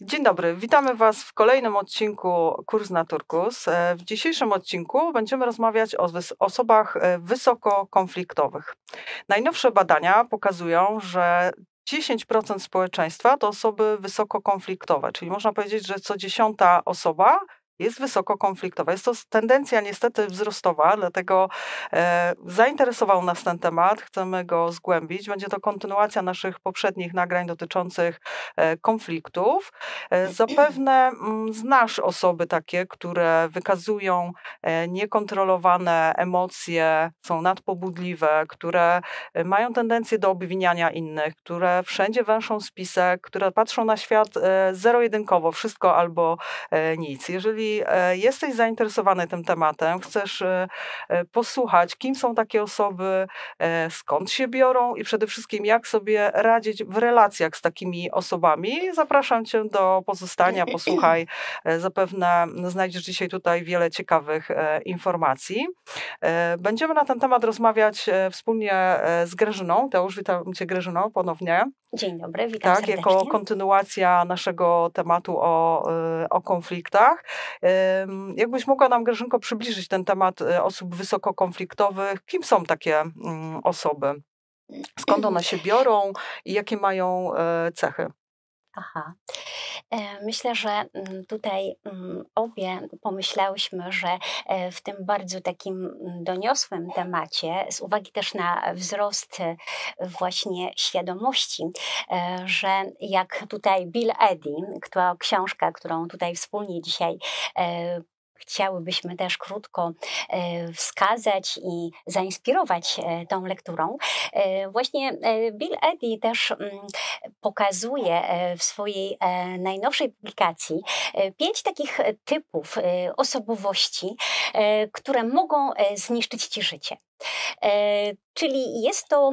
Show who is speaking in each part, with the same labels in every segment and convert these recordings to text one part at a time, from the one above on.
Speaker 1: Dzień dobry, witamy Was w kolejnym odcinku Kurs na Turkus. E, w dzisiejszym odcinku będziemy rozmawiać o osobach e, wysoko konfliktowych. Najnowsze badania pokazują, że 10% społeczeństwa to osoby wysoko konfliktowe, czyli można powiedzieć, że co dziesiąta osoba jest wysoko konfliktowa. Jest to tendencja niestety wzrostowa, dlatego e, zainteresował nas ten temat, chcemy go zgłębić. Będzie to kontynuacja naszych poprzednich nagrań dotyczących e, konfliktów. E, zapewne m, mm, znasz osoby takie, które wykazują e, niekontrolowane emocje, są nadpobudliwe, które e, mają tendencję do obwiniania innych, które wszędzie węszą spisek, które patrzą na świat e, zero-jedynkowo, wszystko albo nic. Jeżeli E, jesteś zainteresowany tym tematem, chcesz e, e, posłuchać, kim są takie osoby, skąd się biorą i przede wszystkim jak sobie radzić w relacjach z takimi osobami, zapraszam Cię do pozostania, posłuchaj. Zapewne znajdziesz dzisiaj tutaj wiele ciekawych informacji. Będziemy na ten temat rozmawiać wspólnie z Grażyną. Teusz, witam Cię Grażyną ponownie.
Speaker 2: Dzień dobry, witam
Speaker 1: Tak, serdecznie. jako kontynuacja naszego tematu o, o konfliktach. Jakbyś mogła nam, Grażynko, przybliżyć ten temat e, osób wysoko konfliktowych? Kim są takie mm, osoby? Skąd one się biorą i jakie mają e, cechy?
Speaker 2: Aha. E, myślę, że mm, tutaj mm, obie pomyślałyśmy, że w tym bardzo takim doniosłym temacie, z uwagi też na wzrost właśnie świadomości, że jak tutaj Bill Eddy, która książka, którą tutaj wspólnie dzisiaj chciałybyśmy też krótko e, wskazać i zainspirować e, tą lekturą. E, właśnie Bill Eddy też mm, pokazuje w swojej najnowszej publikacji pięć takich typów osobowości, które mogą zniszczyć ci życie. Czyli jest to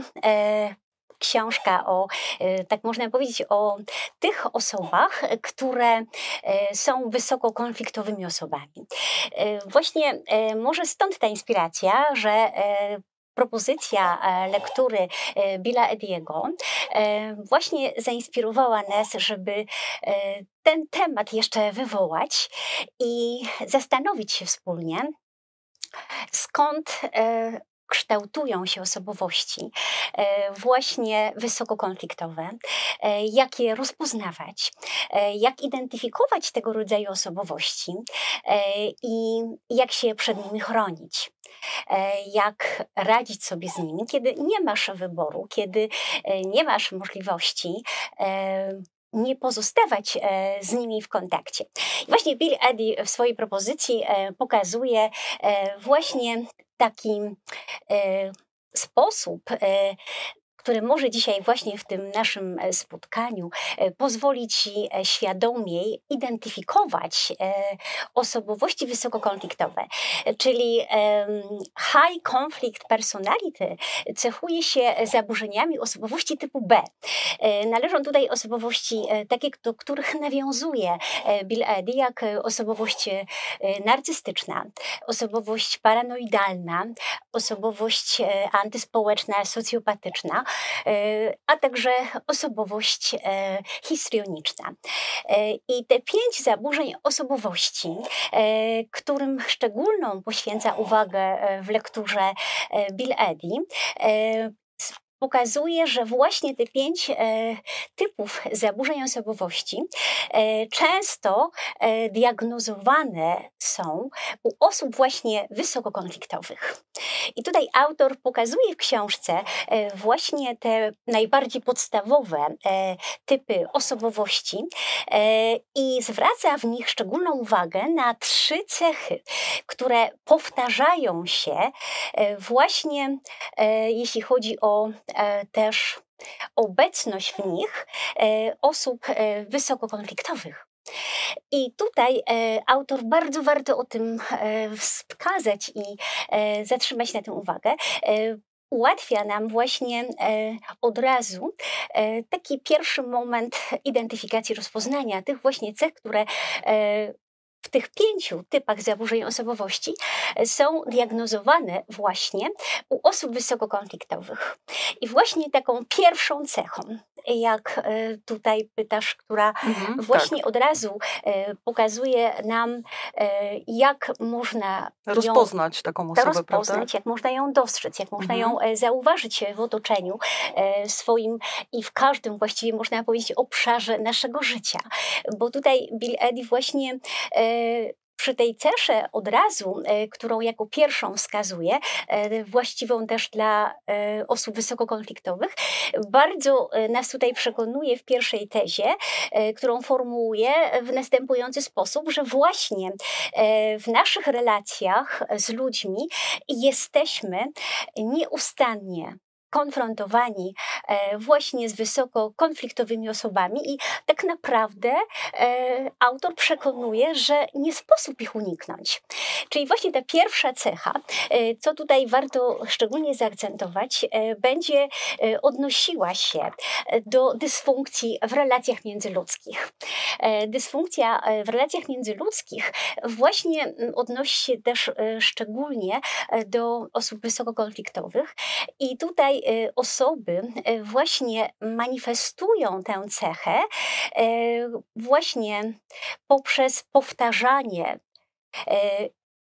Speaker 2: książka o, e, tak można powiedzieć, o tych osobach, które e, są wysoko konfliktowymi osobami. E, właśnie może stąd ta inspiracja, że propozycja lektury Billa Ediego właśnie zainspirowała nas, żeby ten temat jeszcze wywołać i zastanowić się wspólnie, skąd kształtują się osobowości e, właśnie wysokokonfliktowe, e, jak je rozpoznawać, e, jak identyfikować tego rodzaju osobowości i jak się przed nimi chronić jak radzić sobie z nimi, kiedy nie masz wyboru, kiedy nie masz możliwości nie pozostawać z nimi w kontakcie. I właśnie Bill Eddy w swojej propozycji pokazuje właśnie taki e, sposób e, który może dzisiaj właśnie w tym naszym e, spotkaniu pozwolić Ci świadomiej identyfikować osobowości wysokokonfliktowe. Czyli high conflict personality cechuje się zaburzeniami osobowości typu B. Należą tutaj osobowości takie, do których nawiązuje Bill Eddy, jak osobowość narcystyczna, osobowość paranoidalna, osobowość antyspołeczna, socjopatyczna, E, a także osobowość e, histrioniczna. E, I te pięć zaburzeń osobowości, którym szczególną poświęca uwagę w lekturze Bill Eddy, pokazuje, że właśnie te pięć e, typów zaburzeń osobowości e, często e, diagnozowane są u osób właśnie wysokokonfliktowych. I tutaj autor pokazuje w książce właśnie te najbardziej podstawowe typy osobowości i zwraca w nich szczególną uwagę na trzy cechy, które powtarzają się właśnie jeśli chodzi o też obecność w nich e, osób e, wysokokonfliktowych. I tutaj e, autor bardzo warto o tym e, wskazać i e, zatrzymać na tym uwagę. Ułatwia nam właśnie od razu taki pierwszy moment identyfikacji, rozpoznania tych właśnie cech, które w tych pięciu typach zaburzeń osobowości są diagnozowane właśnie u osób wysokokonfliktowych. I właśnie taką pierwszą cechą, jak e, tutaj pytasz, która mhm, właśnie tak. od razu e, pokazuje nam, e, jak można
Speaker 1: rozpoznać ją, taką osobę,
Speaker 2: rozpoznać,
Speaker 1: prawda?
Speaker 2: jak można ją dostrzec, jak można mhm. ją zauważyć w otoczeniu swoim i w każdym właściwie można powiedzieć obszarze naszego życia. Bo tutaj Bill Eddy właśnie przy tej cesze od razu, e, którą jako pierwszą wskazuję, e, właściwą też dla e, osób wysokokonfliktowych, bardzo nas tutaj przekonuje w pierwszej tezie, którą formułuję w następujący sposób, że właśnie w naszych relacjach z ludźmi jesteśmy nieustannie konfrontowani e, właśnie z wysoko konfliktowymi osobami i tak naprawdę e, autor przekonuje, że nie sposób ich uniknąć. Czyli właśnie ta pierwsza cecha, e, co tutaj warto szczególnie zaakcentować, będzie odnosiła się do dysfunkcji w relacjach międzyludzkich. Dysfunkcja w relacjach międzyludzkich właśnie odnosi się też szczególnie do osób wysokokonfliktowych i tutaj Y, osoby y, właśnie manifestują tę cechę y, właśnie poprzez powtarzanie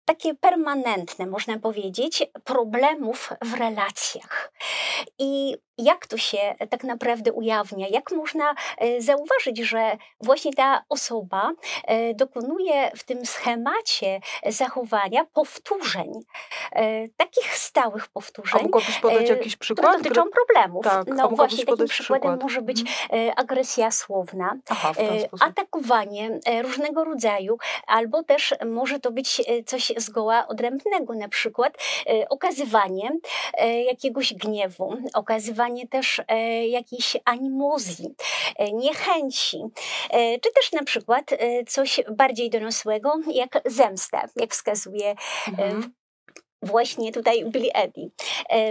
Speaker 2: takie permanentne, można powiedzieć, problemów w relacjach. I jak to się tak naprawdę ujawnia? Jak można e, zauważyć, że właśnie ta osoba e, dokonuje w tym schemacie zachowania powtórzeń, e, takich stałych powtórzeń. A
Speaker 1: mogłabyś podać jakiś przykład?
Speaker 2: Które dotyczą problemów.
Speaker 1: Tak,
Speaker 2: no właśnie takim przykładem przykład. może być mhm. agresja słowna,
Speaker 1: Aha,
Speaker 2: atakowanie różnego rodzaju, albo też może to być coś zgoła odrębnego, na przykład okazywanie jakiegoś gniewu, okazywanie też e, jakiejś animozji, e, niechęci, e, czy też na przykład coś bardziej doniosłego, jak zemsta, jak wskazuje mhm właśnie tutaj Billy Eddy.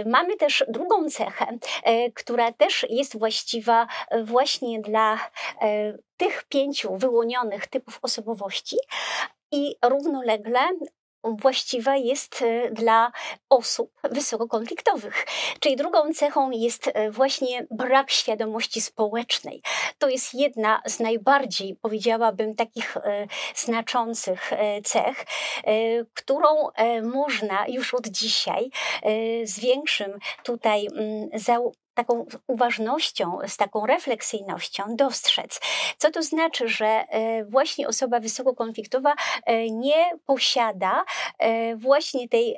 Speaker 2: Mamy też drugą cechę, która też jest właściwa właśnie dla tych pięciu wyłonionych typów osobowości i równolegle właściwa jest e, dla osób wysokokonfliktowych. Czyli drugą cechą jest e, właśnie brak świadomości społecznej. To jest jedna z najbardziej, powiedziałabym, takich e, znaczących cech, którą można już od dzisiaj z większym tutaj mm, taką uważnością, z taką refleksyjnością dostrzec. Co to znaczy, że e, właśnie osoba wysokokonfliktowa e, nie posiada e, właśnie tej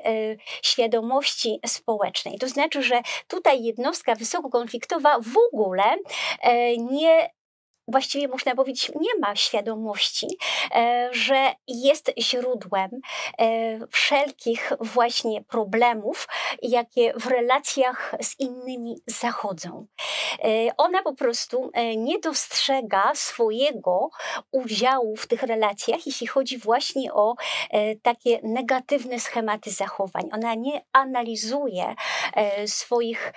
Speaker 2: świadomości społecznej. To znaczy, że tutaj jednostka wysokokonfliktowa w ogóle nie właściwie można powiedzieć, nie ma świadomości, e, że jest źródłem e, wszelkich właśnie problemów, jakie w relacjach z innymi zachodzą. E, ona po prostu nie dostrzega swojego udziału w tych relacjach, jeśli chodzi właśnie o takie negatywne schematy zachowań. Ona nie analizuje swoich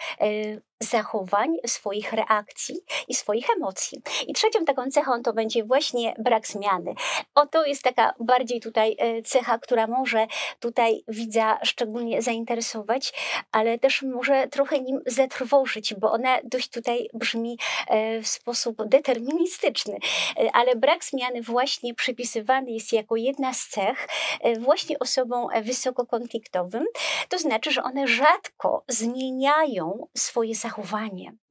Speaker 2: zachowań, swoich reakcji i swoich emocji. I trzecią taką cechą to będzie właśnie brak zmiany. Oto jest taka bardziej tutaj e, cecha, która może tutaj widza szczególnie zainteresować, ale też może trochę nim zatrwożyć, bo ona dość tutaj brzmi e, w sposób deterministyczny. E, ale brak zmiany właśnie przypisywany jest jako jedna z cech właśnie osobom wysokokonfliktowym. To znaczy, że one rzadko zmieniają swoje zachowania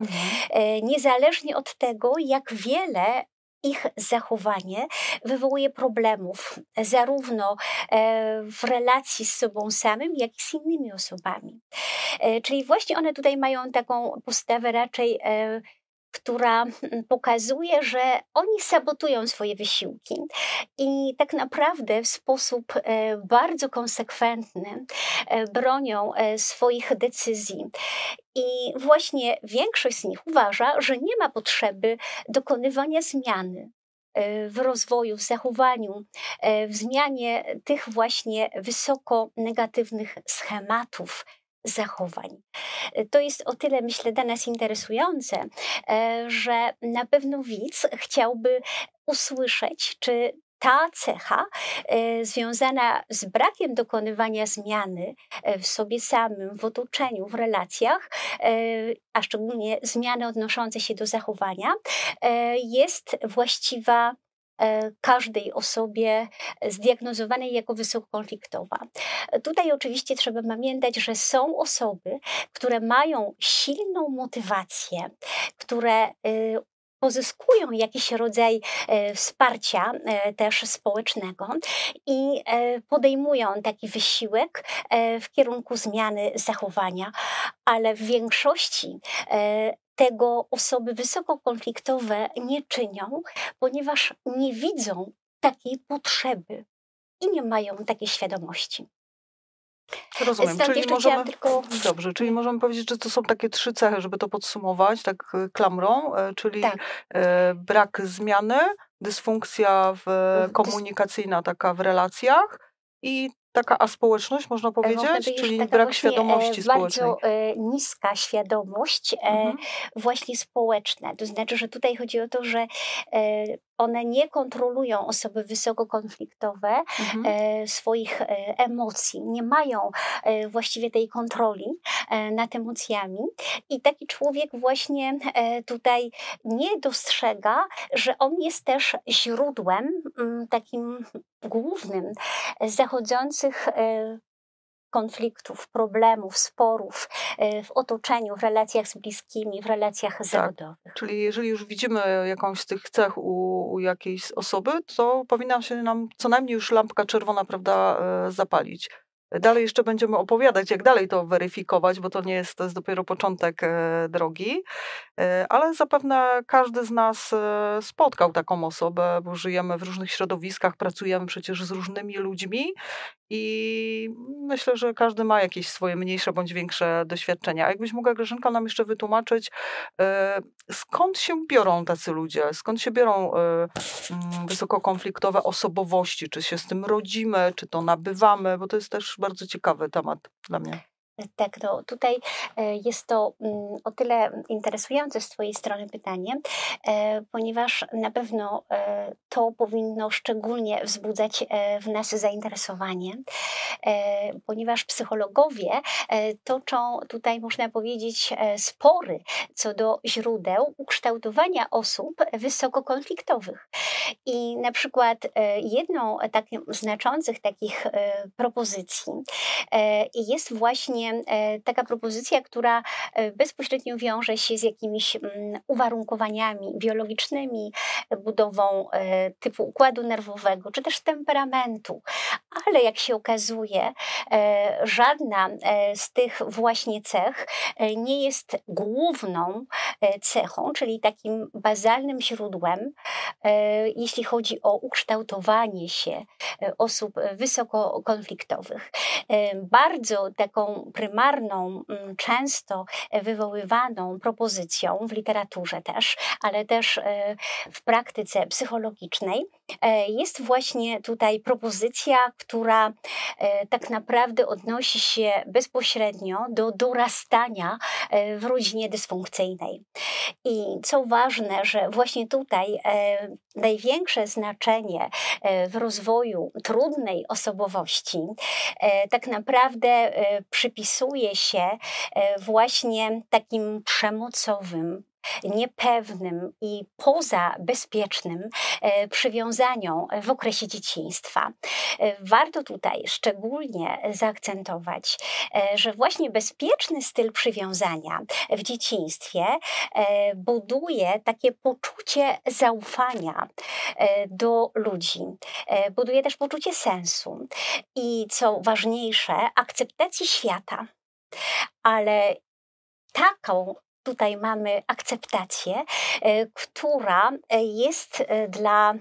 Speaker 2: Mhm. E, niezależnie od tego, jak wiele ich zachowanie wywołuje problemów, zarówno e, w relacji z sobą samym, jak i z innymi osobami. E, czyli właśnie one tutaj mają taką postawę raczej która pokazuje, że oni sabotują swoje wysiłki i tak naprawdę w sposób e, bardzo konsekwentny e, bronią e, swoich decyzji. I właśnie większość z nich uważa, że nie ma potrzeby dokonywania zmiany w rozwoju, w zachowaniu, w zmianie tych właśnie wysoko negatywnych schematów zachowań. To jest o tyle, myślę, dla nas interesujące, e, że na pewno widz chciałby usłyszeć, czy ta cecha związana z brakiem dokonywania zmiany w sobie samym, w otoczeniu, w relacjach, a szczególnie zmiany odnoszące się do zachowania, jest właściwa E, każdej osobie zdiagnozowanej jako wysokokonfliktowa. Tutaj oczywiście trzeba pamiętać, że są osoby, które mają silną motywację, które y, pozyskują jakiś rodzaj e, wsparcia e, też społecznego i podejmują taki wysiłek w kierunku zmiany zachowania, ale w większości tego osoby wysokokonfliktowe nie czynią, ponieważ nie widzą takiej potrzeby i nie mają takiej świadomości.
Speaker 1: Rozumiem, czyli możemy, tylko... dobrze, czyli możemy powiedzieć, że to są takie trzy cechy, żeby to podsumować tak e, klamrą, e, czyli tak. E, brak zmiany, dysfunkcja w, komunikacyjna taka w relacjach i taka aspołeczność, można powiedzieć, czyli brak świadomości
Speaker 2: e,
Speaker 1: społecznej.
Speaker 2: Bardzo e, niska świadomość, e, mhm. właśnie społeczna. To znaczy, że tutaj chodzi o to, że one nie kontrolują osoby wysokokonfliktowe mhm. swoich emocji, nie mają właściwie tej kontroli nad emocjami. I taki człowiek właśnie tutaj nie dostrzega, że on jest też źródłem mm, takim głównym zachodzących e, konfliktów, problemów, sporów e, w otoczeniu, w relacjach z bliskimi, w relacjach tak. zawodowych.
Speaker 1: Czyli jeżeli już widzimy jakąś z tych cech u, u jakiejś osoby, to powinna się nam co najmniej już lampka czerwona, prawda, e, zapalić. Dalej jeszcze będziemy opowiadać, jak dalej to weryfikować, bo to nie jest, to jest dopiero początek e, drogi, ale zapewne każdy z nas spotkał taką osobę, bo żyjemy w różnych środowiskach, pracujemy przecież z różnymi ludźmi i myślę, że każdy ma jakieś swoje mniejsze bądź większe doświadczenia. A jakbyś mogła, Grażynka, nam jeszcze wytłumaczyć, skąd się biorą tacy ludzie, skąd się biorą mm, wysokokonfliktowe osobowości, czy się z tym rodzimy, czy to nabywamy, bo to jest też bardzo ciekawy temat dla mnie.
Speaker 2: Tak, no tutaj e, jest to mm, o tyle interesujące z Twojej strony pytanie, e, ponieważ na pewno e, to powinno szczególnie wzbudzać w nas zainteresowanie, ponieważ psychologowie toczą tutaj, można powiedzieć, spory co do źródeł ukształtowania osób wysokokonfliktowych. I na przykład jedną takim znaczących takich propozycji jest właśnie E, taka propozycja, która e, bezpośrednio wiąże się z jakimiś mm, uwarunkowaniami biologicznymi, budową e, typu układu nerwowego, czy też temperamentu. Ale jak się okazuje, żadna z tych właśnie cech nie jest główną cechą, czyli takim bazalnym źródłem, jeśli chodzi o ukształtowanie się osób wysokokonfliktowych. Bardzo taką prymarną, mm, często wywoływaną propozycją w literaturze też, ale też e, w praktyce psychologicznej. e, jest właśnie tutaj propozycja, która e, tak naprawdę odnosi się bezpośrednio do dorastania w rodzinie dysfunkcyjnej. I co ważne, że właśnie tutaj największe znaczenie w rozwoju trudnej osobowości tak naprawdę przypisuje się e, właśnie takim przemocowym, niepewnym i poza bezpiecznym e, przywiązaniom w okresie dzieciństwa. E, warto tutaj szczególnie zaakcentować, że właśnie bezpieczny styl przywiązania w dzieciństwie buduje takie poczucie zaufania do ludzi, buduje też poczucie sensu i co ważniejsze, akceptacji świata. Ale taką tutaj mamy akceptację, e, która e, jest e, dla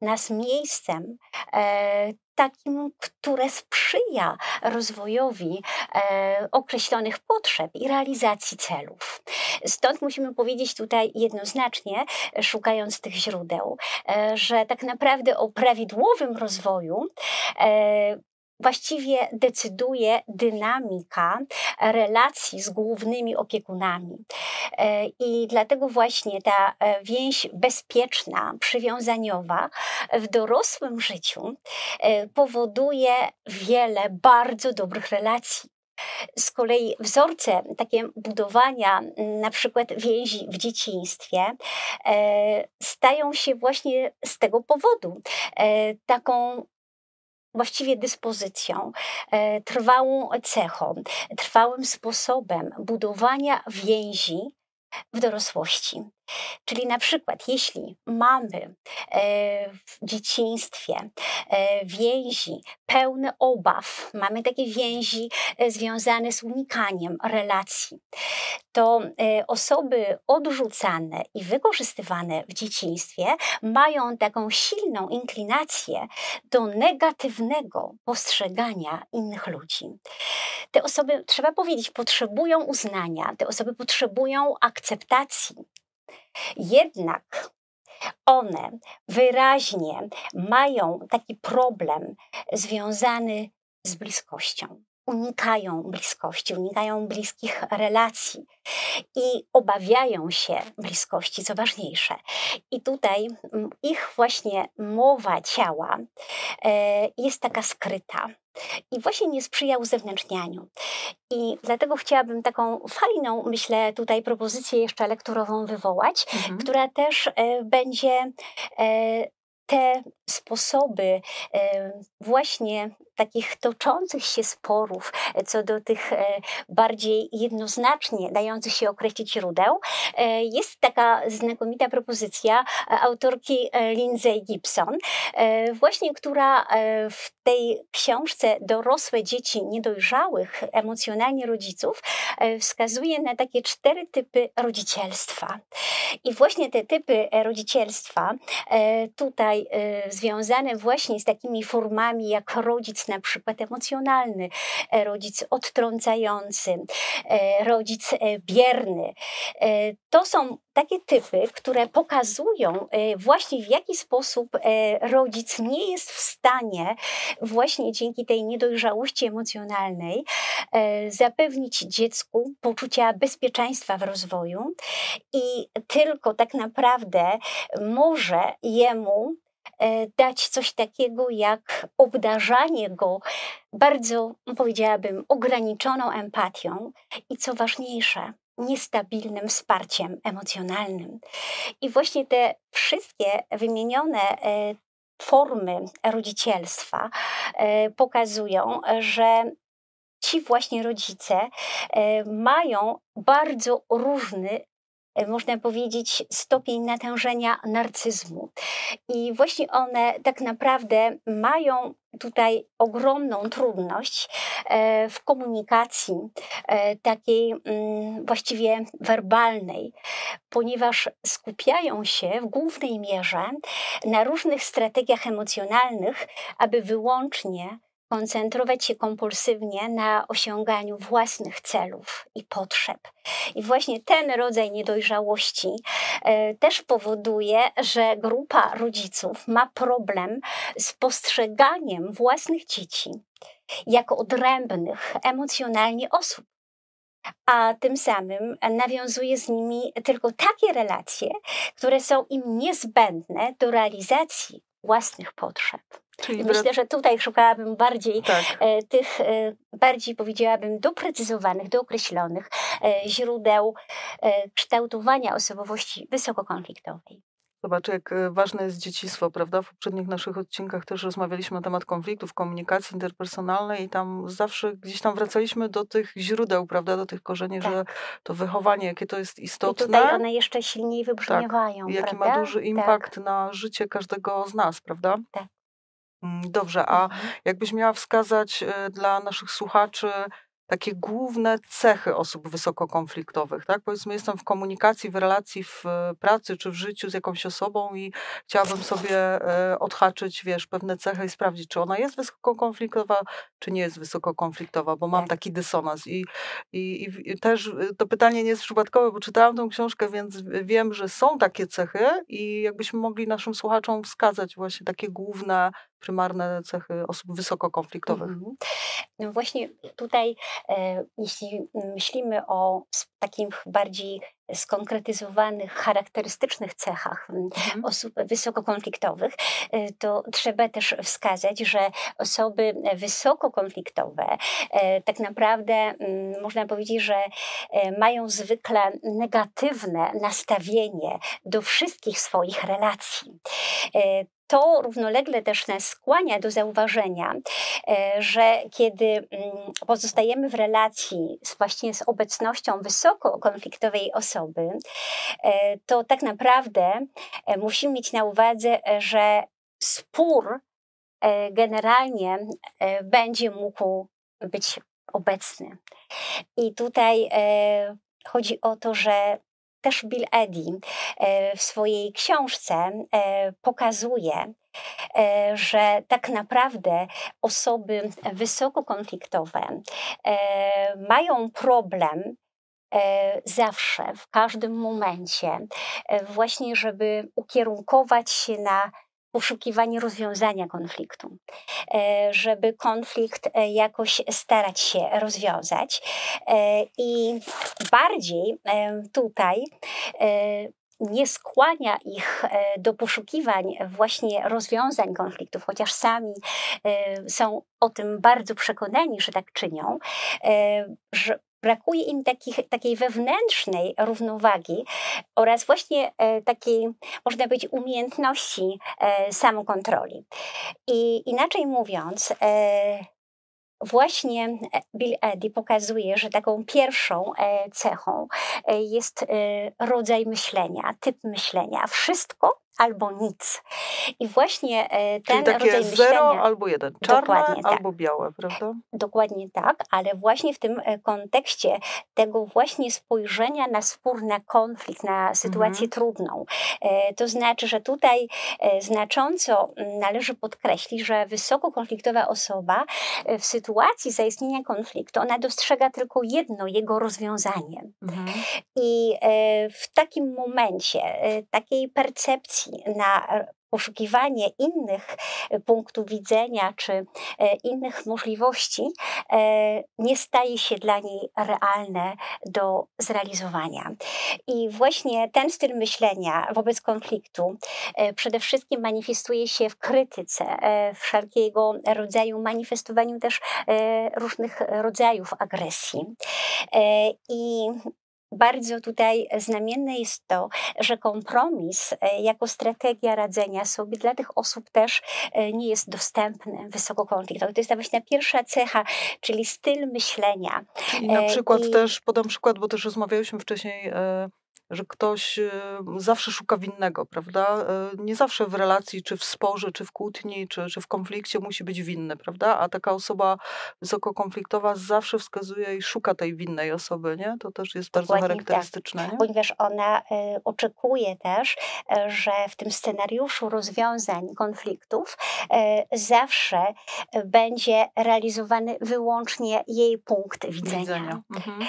Speaker 2: nas miejscem takim, które sprzyja rozwojowi określonych potrzeb i realizacji celów. Stąd musimy powiedzieć tutaj jednoznacznie, szukając tych źródeł, że tak naprawdę o prawidłowym rozwoju właściwie decyduje dynamika relacji z głównymi opiekunami. E, I dlatego właśnie ta e, więź bezpieczna, przywiązaniowa w dorosłym życiu e, powoduje wiele bardzo dobrych relacji. Z kolei wzorce takie budowania na przykład więzi w dzieciństwie stają się właśnie z tego powodu taką właściwie dyspozycją, e, trwałą cechą, trwałym sposobem budowania więzi w dorosłości. Czyli na przykład, jeśli mamy e, w dzieciństwie e, więzi pełne obaw, mamy takie więzi e, związane z unikaniem relacji, to osoby odrzucane i wykorzystywane w dzieciństwie mają taką silną inklinację do negatywnego postrzegania innych ludzi. Te osoby, trzeba powiedzieć, potrzebują uznania, te osoby potrzebują akceptacji, jednak one wyraźnie mają taki problem związany z bliskością. Unikają bliskości, unikają bliskich relacji i obawiają się bliskości, co ważniejsze. I tutaj mm, ich właśnie mowa ciała e, jest taka skryta i właśnie nie sprzyja uzewnętrznianiu. I dlatego chciałabym taką fajną, myślę, tutaj propozycję jeszcze lekturową wywołać, mhm. która też e, będzie e, te sposoby właśnie takich toczących się sporów e, co do tych e, bardziej jednoznacznie dających się określić źródeł, e, jest taka znakomita propozycja autorki Lindsay Gibson, właśnie która w tej książce Dorosłe dzieci niedojrzałych emocjonalnie rodziców wskazuje na takie cztery typy rodzicielstwa. I właśnie te typy rodzicielstwa tutaj związane właśnie z takimi formami jak rodzic na przykład emocjonalny, e, rodzic odtrącający, e, rodzic e, bierny. To są takie typy, które pokazują właśnie w jaki sposób rodzic nie jest w stanie właśnie dzięki tej niedojrzałości emocjonalnej zapewnić dziecku poczucia bezpieczeństwa w rozwoju i tylko tak naprawdę może jemu dać coś takiego jak obdarzanie go bardzo, powiedziałabym, ograniczoną empatią i co ważniejsze, niestabilnym wsparciem emocjonalnym. I właśnie te wszystkie wymienione e, formy rodzicielstwa e, pokazują, że ci właśnie rodzice mają bardzo różny E, można powiedzieć, stopień natężenia narcyzmu. I właśnie one tak naprawdę mają tutaj ogromną trudność e, w komunikacji e, takiej mm, właściwie werbalnej, ponieważ skupiają się w głównej mierze na różnych strategiach emocjonalnych, aby wyłącznie koncentrować się kompulsywnie na osiąganiu własnych celów i potrzeb. I właśnie ten rodzaj niedojrzałości e, też powoduje, że grupa rodziców ma problem z postrzeganiem własnych dzieci jako odrębnych emocjonalnie osób a tym samym nawiązuje z nimi tylko takie relacje, które są im niezbędne do realizacji własnych potrzeb. Czyli Myślę, że tutaj szukałabym bardziej tak. E, tych, e, bardziej powiedziałabym, doprecyzowanych, dookreślonych e, źródeł kształtowania osobowości wysokokonfliktowej.
Speaker 1: Zobacz, jak ważne jest dzieciństwo, prawda? W poprzednich naszych odcinkach też rozmawialiśmy na temat konfliktów, komunikacji interpersonalnej i tam zawsze gdzieś tam wracaliśmy do tych źródeł, prawda? Do tych korzeni, tak. że to wychowanie, jakie to jest istotne. I
Speaker 2: tutaj one jeszcze silniej wybrzmiewają, tak.
Speaker 1: I jaki ma duży tak. impact tak. na życie każdego z nas, prawda?
Speaker 2: Tak.
Speaker 1: Mm, dobrze, a mhm. jakbyś miała wskazać e, dla naszych słuchaczy takie główne cechy osób wysokokonfliktowych, tak? Powiedzmy, jestem w komunikacji, w relacji, w e, pracy czy w życiu z jakąś osobą i chciałabym sobie e, odhaczyć, wiesz, pewne cechy i sprawdzić, czy ona jest wysokokonfliktowa, czy nie jest wysokokonfliktowa, bo mam tak. taki dysonans. I, i, I też to pytanie nie jest przypadkowe, bo czytałam tę książkę, więc wiem, że są takie cechy i jakbyśmy mogli naszym słuchaczom wskazać właśnie takie główne prymarne cechy osób wysoko konfliktowych?
Speaker 2: Mhm. No właśnie tutaj, e, jeśli myślimy o takich bardziej skonkretyzowanych, charakterystycznych cechach mhm. osób wysokokonfliktowych, e, to trzeba też wskazać, że osoby wysokokonfliktowe e, tak naprawdę można powiedzieć, że mają zwykle negatywne nastawienie do wszystkich swoich relacji to równolegle też nas skłania do zauważenia, e, że kiedy mm, pozostajemy w relacji właśnie z obecnością wysoko konfliktowej osoby, e, to tak naprawdę e, musimy mieć na uwadze, że spór generalnie będzie mógł być obecny. I tutaj chodzi o to, że też Bill Eddy e, w swojej książce e, pokazuje, e, że tak naprawdę osoby wysokokonfliktowe mają problem zawsze, w każdym momencie, właśnie, żeby ukierunkować się na poszukiwanie rozwiązania konfliktu, e, żeby konflikt e, jakoś starać się rozwiązać. E, I bardziej tutaj nie skłania ich do poszukiwań właśnie rozwiązań konfliktów, chociaż sami są o tym bardzo przekonani, że tak czynią, że brakuje im takich, takiej wewnętrznej równowagi oraz właśnie e, takiej, można powiedzieć, umiejętności e, samokontroli. I inaczej mówiąc, e, Właśnie Bill Eddy pokazuje, że taką pierwszą cechą jest rodzaj myślenia, typ myślenia. Wszystko albo nic. I właśnie e, ten
Speaker 1: Czyli takie
Speaker 2: rodzaj
Speaker 1: zero
Speaker 2: myślenia,
Speaker 1: albo jeden, czarne tak. albo białe, prawda?
Speaker 2: Dokładnie tak, ale właśnie w tym e, kontekście tego właśnie spojrzenia na spór, na konflikt, na sytuację mhm. trudną. E, to znaczy, że tutaj znacząco należy podkreślić, że wysoko konfliktowa osoba w sytuacji zaistnienia konfliktu, ona dostrzega tylko jedno, jego rozwiązanie. Mhm. I w takim momencie, takiej percepcji, na poszukiwanie innych e, punktów widzenia czy e, innych możliwości e, nie staje się dla niej realne do zrealizowania. I właśnie ten styl myślenia wobec konfliktu przede wszystkim manifestuje się w krytyce, wszelkiego rodzaju manifestowaniu też różnych rodzajów agresji. I bardzo tutaj znamienne jest to, że kompromis e, jako strategia radzenia sobie dla tych osób też e, nie jest dostępny wysokokonfliktowy. To jest ta właśnie pierwsza cecha, czyli styl myślenia.
Speaker 1: I na e, przykład I... też, podam przykład, bo też rozmawialiśmy wcześniej że ktoś y, zawsze szuka winnego, prawda? Y, nie zawsze w relacji, czy w sporze, czy w kłótni, czy, czy w konflikcie musi być winny, prawda? A taka osoba wysokokonfliktowa zawsze wskazuje i szuka tej winnej osoby, nie? To też jest bardzo Dokładnie tak. charakterystyczne. Tak.
Speaker 2: Ponieważ ona y, oczekuje też, że w tym scenariuszu rozwiązań konfliktów zawsze będzie realizowany wyłącznie jej punkt widzenia. widzenia. Mhm.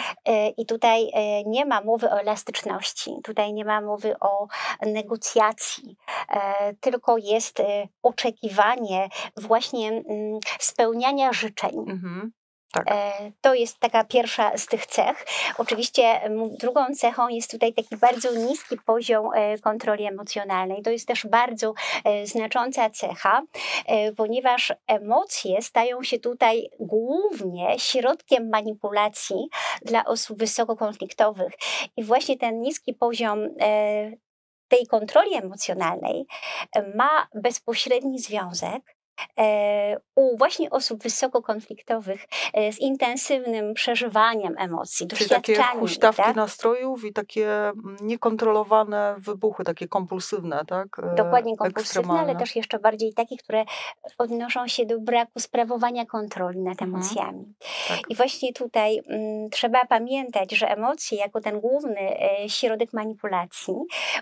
Speaker 2: I tutaj nie ma mowy o elastyczności Tutaj nie ma mowy o negocjacji, e, tylko jest e, oczekiwanie właśnie mm, spełniania życzeń. Mhm. Tak. E, to jest taka pierwsza z tych cech. Oczywiście drugą cechą jest tutaj taki bardzo niski poziom kontroli emocjonalnej. To jest też bardzo znacząca cecha, ponieważ emocje stają się tutaj głównie środkiem manipulacji dla osób wysokokonfliktowych. I właśnie ten niski poziom tej kontroli emocjonalnej ma bezpośredni związek E, u właśnie osób wysokokonfliktowych e, z intensywnym przeżywaniem emocji,
Speaker 1: Czyli takie huśtawki tak? nastrojów i takie mm, niekontrolowane wybuchy, takie kompulsywne, tak?
Speaker 2: E, Dokładnie kompulsywne, ale też jeszcze bardziej takie, które odnoszą się do braku sprawowania kontroli nad mhm. emocjami. Tak. I właśnie tutaj m, mm, trzeba pamiętać, że emocje jako ten główny e, środek manipulacji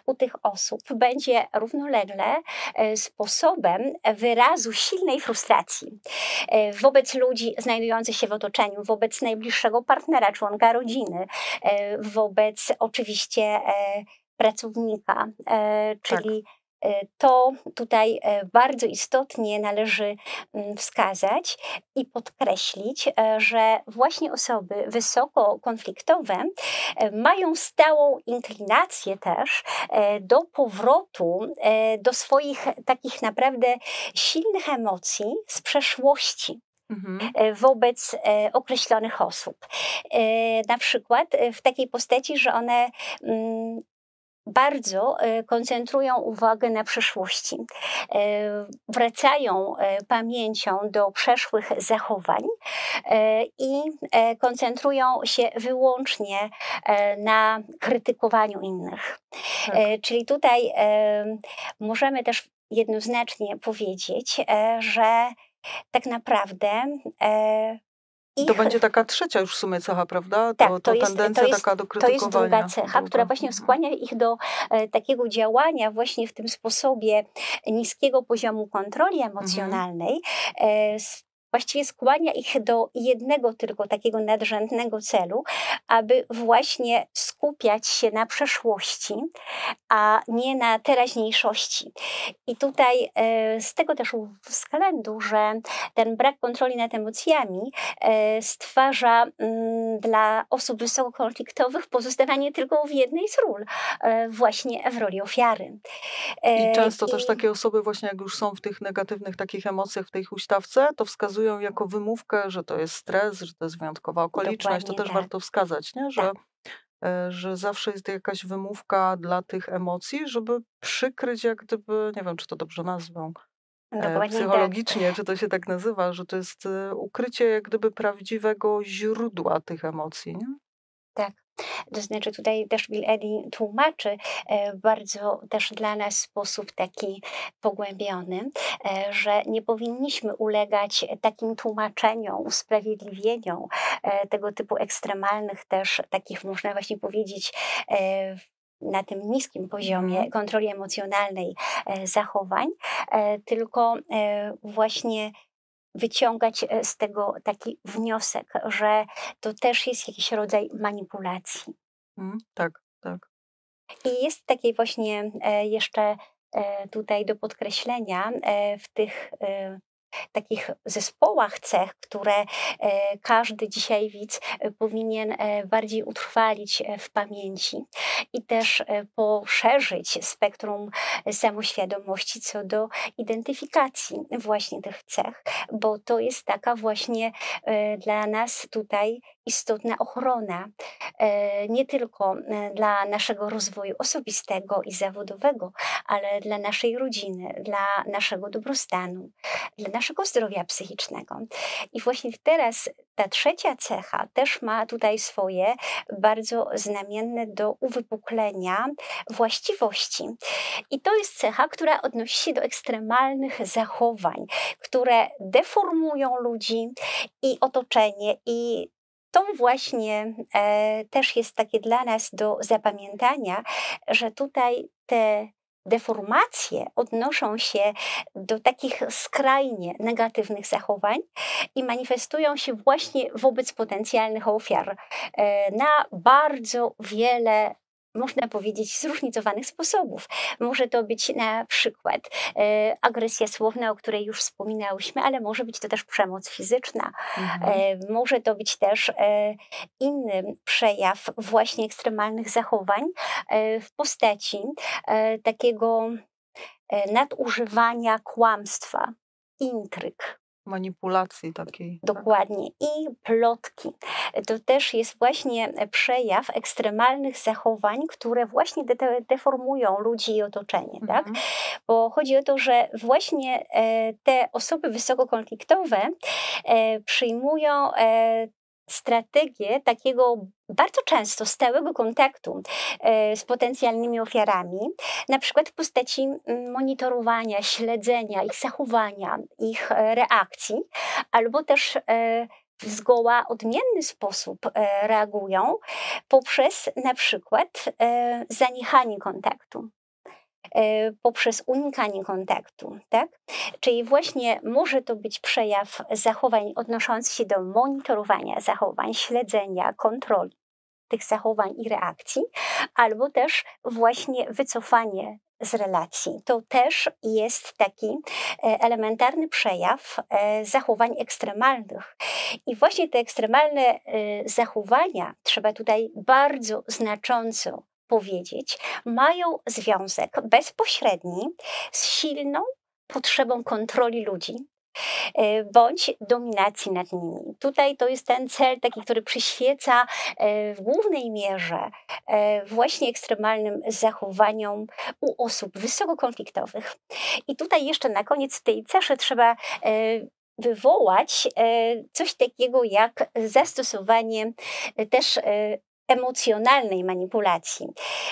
Speaker 2: u tych osób będzie równolegle e, sposobem wyrazu silnej frustracji e, wobec ludzi znajdujących się w otoczeniu, wobec najbliższego partnera, członka rodziny, e, wobec oczywiście e, pracownika, czyli tak to tutaj bardzo istotnie należy mm, wskazać i podkreślić, że właśnie osoby wysoko konfliktowe mają stałą inklinację też do powrotu do swoich takich naprawdę silnych emocji z przeszłości. Mhm. Wobec określonych osób. Na przykład w takiej postaci, że one mm, bardzo koncentrują uwagę na przyszłości. Wracają pamięcią do przeszłych zachowań i koncentrują się wyłącznie na krytykowaniu innych. Tak. Czyli tutaj możemy też jednoznacznie powiedzieć, że tak naprawdę
Speaker 1: ich... To będzie taka trzecia już w sumie cecha, prawda?
Speaker 2: Tak, to, to, jest, tendencja to jest, taka do krytykowania. To jest druga cecha, która właśnie skłania ich do e, takiego działania właśnie w tym sposobie niskiego poziomu kontroli mhm. emocjonalnej, mhm. e, właściwie skłania ich do jednego tylko takiego nadrzędnego celu, aby właśnie skupiać się na przeszłości, a nie na teraźniejszości. I tutaj e, z tego też względu, że ten brak kontroli nad emocjami e, stwarza mm, dla osób wysokokonfliktowych pozostawanie tylko w jednej z ról, e, właśnie w roli ofiary.
Speaker 1: I często I... też takie osoby właśnie jak już są w tych negatywnych takich emocjach w tej huśtawce, to wskazują jako wymówkę, że to jest stres, że to jest wyjątkowa okoliczność. Dokładnie to też tak. warto wskazać, nie? że, tak. E, że zawsze jest jakaś wymówka dla tych emocji, żeby przykryć jak gdyby, nie wiem czy to dobrze nazwą, e, Dokładnie tak. psychologicznie, tak. czy to się tak nazywa, że to jest e, ukrycie jak gdyby prawdziwego źródła tych emocji. Nie?
Speaker 2: Tak. To znaczy tutaj też Bill Eddy tłumaczy e, bardzo też dla nas w sposób taki pogłębiony, e, że nie powinniśmy ulegać takim tłumaczeniom, usprawiedliwieniom e, tego typu ekstremalnych też takich można właśnie powiedzieć na tym niskim poziomie mhm. kontroli emocjonalnej zachowań, tylko właśnie wyciągać e, z tego taki wniosek, że to też jest jakiś rodzaj manipulacji.
Speaker 1: Mm, tak, tak.
Speaker 2: I jest takie właśnie e, jeszcze e, tutaj do podkreślenia w tych takich zespołach cech, które e, każdy dzisiaj widz e, powinien e, bardziej utrwalić w pamięci i też poszerzyć spektrum samoświadomości co do identyfikacji właśnie tych cech, bo to jest taka właśnie dla nas tutaj istotna ochrona nie tylko dla naszego rozwoju osobistego i zawodowego, ale dla naszej rodziny, dla naszego dobrostanu, dla naszego zdrowia psychicznego. I właśnie teraz ta trzecia cecha też ma tutaj swoje bardzo znamienne do uwypuklenia właściwości. I to jest cecha, która odnosi się do ekstremalnych zachowań, które deformują ludzi i otoczenie i to właśnie e, też jest takie dla nas do zapamiętania, że tutaj te deformacje odnoszą się do takich skrajnie negatywnych zachowań i manifestują się właśnie wobec potencjalnych ofiar e, na bardzo wiele można powiedzieć, zróżnicowanych sposobów. Może to być na przykład e, agresja słowna, o której już wspominałyśmy, ale może być to też przemoc fizyczna. Mhm. E, może to być też e, inny przejaw właśnie ekstremalnych zachowań w postaci takiego nadużywania kłamstwa, intryg
Speaker 1: manipulacji takiej.
Speaker 2: Tak? Dokładnie. I plotki. To też jest właśnie przejaw ekstremalnych zachowań, które właśnie de deformują ludzi i otoczenie. Tak? Mhm. Tak? Bo chodzi o to, że właśnie e, te osoby wysokokonfliktowe e, przyjmują e, strategię takiego bardzo często stałego kontaktu e, z potencjalnymi ofiarami, na przykład w postaci monitorowania, śledzenia ich zachowania, ich e, reakcji, albo też e, w zgoła odmienny sposób reagują poprzez na przykład zaniechanie kontaktu. E, poprzez unikanie kontaktu, tak? Czyli właśnie może to być przejaw zachowań odnoszący się do monitorowania zachowań, śledzenia, kontroli tych zachowań i reakcji, albo też właśnie wycofanie z relacji. To też jest taki e, elementarny przejaw e, zachowań ekstremalnych. I właśnie te ekstremalne zachowania, trzeba tutaj bardzo znacząco powiedzieć, mają związek bezpośredni z silną potrzebą kontroli ludzi, E, bądź dominacji nad nimi. Tutaj to jest ten cel taki, który przyświeca e, w głównej mierze e, właśnie ekstremalnym zachowaniom u osób wysokokonfliktowych. I tutaj jeszcze na koniec tej ceszy trzeba wywołać coś takiego jak zastosowanie też emocjonalnej manipulacji.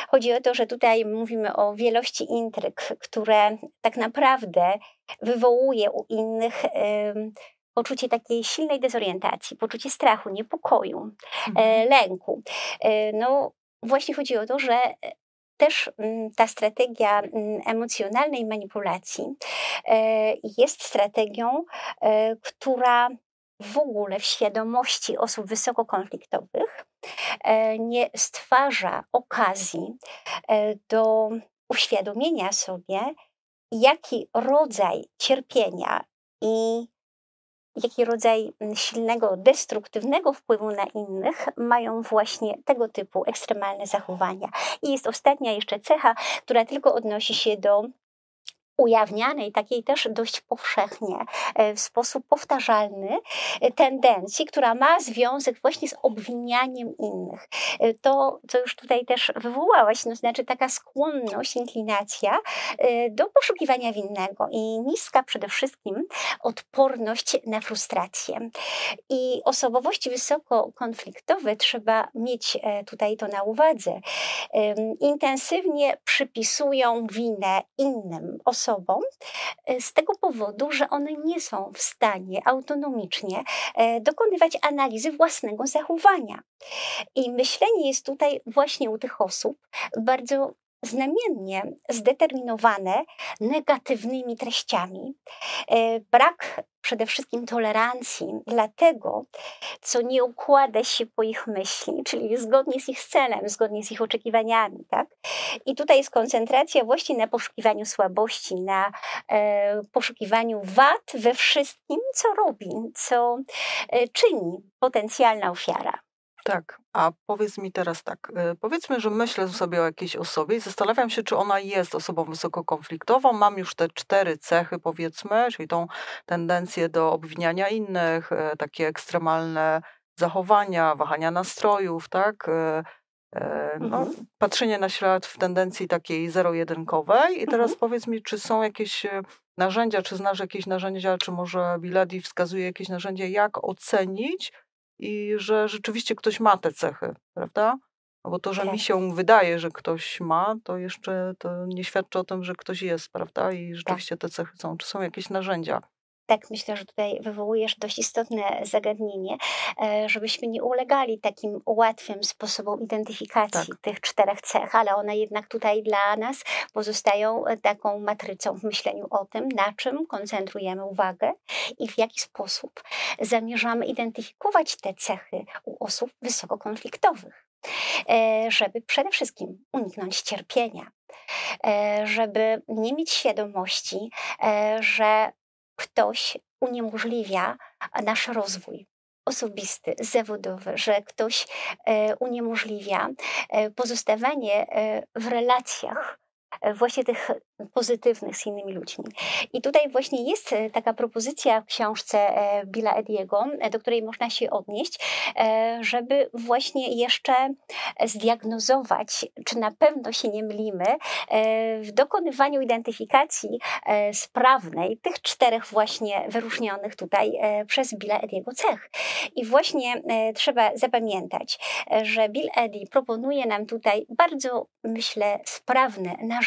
Speaker 2: Chodzi o to, że tutaj mówimy o wielości intryg, które tak naprawdę wywołuje u innych poczucie takiej silnej dezorientacji, poczucie strachu, niepokoju, e, mhm. lęku. E, no właśnie chodzi o to, że też mm, ta strategia mm, emocjonalnej manipulacji e, jest strategią, która w ogóle w świadomości osób wysokokonfliktowych E, nie stwarza okazji e, do uświadomienia sobie, jaki rodzaj cierpienia i jaki rodzaj silnego, destruktywnego wpływu na innych mają właśnie tego typu ekstremalne zachowania. I jest ostatnia jeszcze cecha, która tylko odnosi się do ujawnianej, takiej też dość powszechnie, e, w sposób powtarzalny e, tendencji, która ma związek właśnie z obwinianiem innych. E, to, co już tutaj też wywołałaś, no znaczy taka skłonność, inklinacja do poszukiwania winnego i niska przede wszystkim odporność na frustrację. I osobowości wysoko konfliktowe trzeba mieć tutaj to na uwadze. Intensywnie przypisują winę innym osobom, e, z tego powodu, że one nie są w stanie autonomicznie e, dokonywać analizy własnego zachowania. I myślenie jest tutaj właśnie u tych osób bardzo znamiennie zdeterminowane negatywnymi treściami. E, brak przede wszystkim tolerancji dla tego, co nie układa się po ich myśli, czyli zgodnie z ich celem, zgodnie z ich oczekiwaniami. Tak? I tutaj jest koncentracja właśnie na poszukiwaniu słabości, na e, poszukiwaniu wad we wszystkim, co robi, co e, czyni potencjalna ofiara.
Speaker 1: Tak, a powiedz mi teraz tak, y, powiedzmy, że myślę sobie o jakiejś osobie i zastanawiam się, czy ona jest osobą wysokokonfliktową. Mam już te cztery cechy, powiedzmy, czyli tą tendencję do obwiniania innych, e, takie ekstremalne zachowania, wahania nastrojów, tak? E, no, mhm. patrzenie na świat w tendencji takiej zero-jedynkowej. I teraz mhm. powiedz mi, czy są jakieś narzędzia, czy znasz jakieś narzędzia, czy może Biladi wskazuje jakieś narzędzie, jak ocenić, i że rzeczywiście ktoś ma te cechy, prawda? No bo to, że mi tak. się wydaje, że ktoś ma, to jeszcze to nie świadczy o tym, że ktoś jest, prawda? I tak. rzeczywiście te cechy są. Czy są jakieś narzędzia?
Speaker 2: Tak myślę, że tutaj wywołujesz dość istotne zagadnienie, e, żebyśmy nie ulegali takim łatwym sposobom identyfikacji tak. tych czterech cech, ale one jednak tutaj dla nas pozostają e, taką matrycą w myśleniu o tym, na czym koncentrujemy uwagę i w jaki sposób zamierzamy identyfikować te cechy u osób wysokokonfliktowych e, żeby przede wszystkim uniknąć cierpienia, żeby nie mieć świadomości, że ktoś uniemożliwia nasz rozwój osobisty, zawodowy, że ktoś e, uniemożliwia e, pozostawanie e, w relacjach właśnie tych pozytywnych z innymi ludźmi. I tutaj właśnie jest e, taka propozycja w książce e, Billa Ediego, e, do której można się odnieść, żeby właśnie jeszcze zdiagnozować, czy na pewno się nie mylimy w dokonywaniu identyfikacji sprawnej tych czterech właśnie wyróżnionych tutaj przez Billa Ediego cech. I właśnie trzeba zapamiętać, że Bill Eddy proponuje nam tutaj bardzo, myślę, sprawne narzędzie,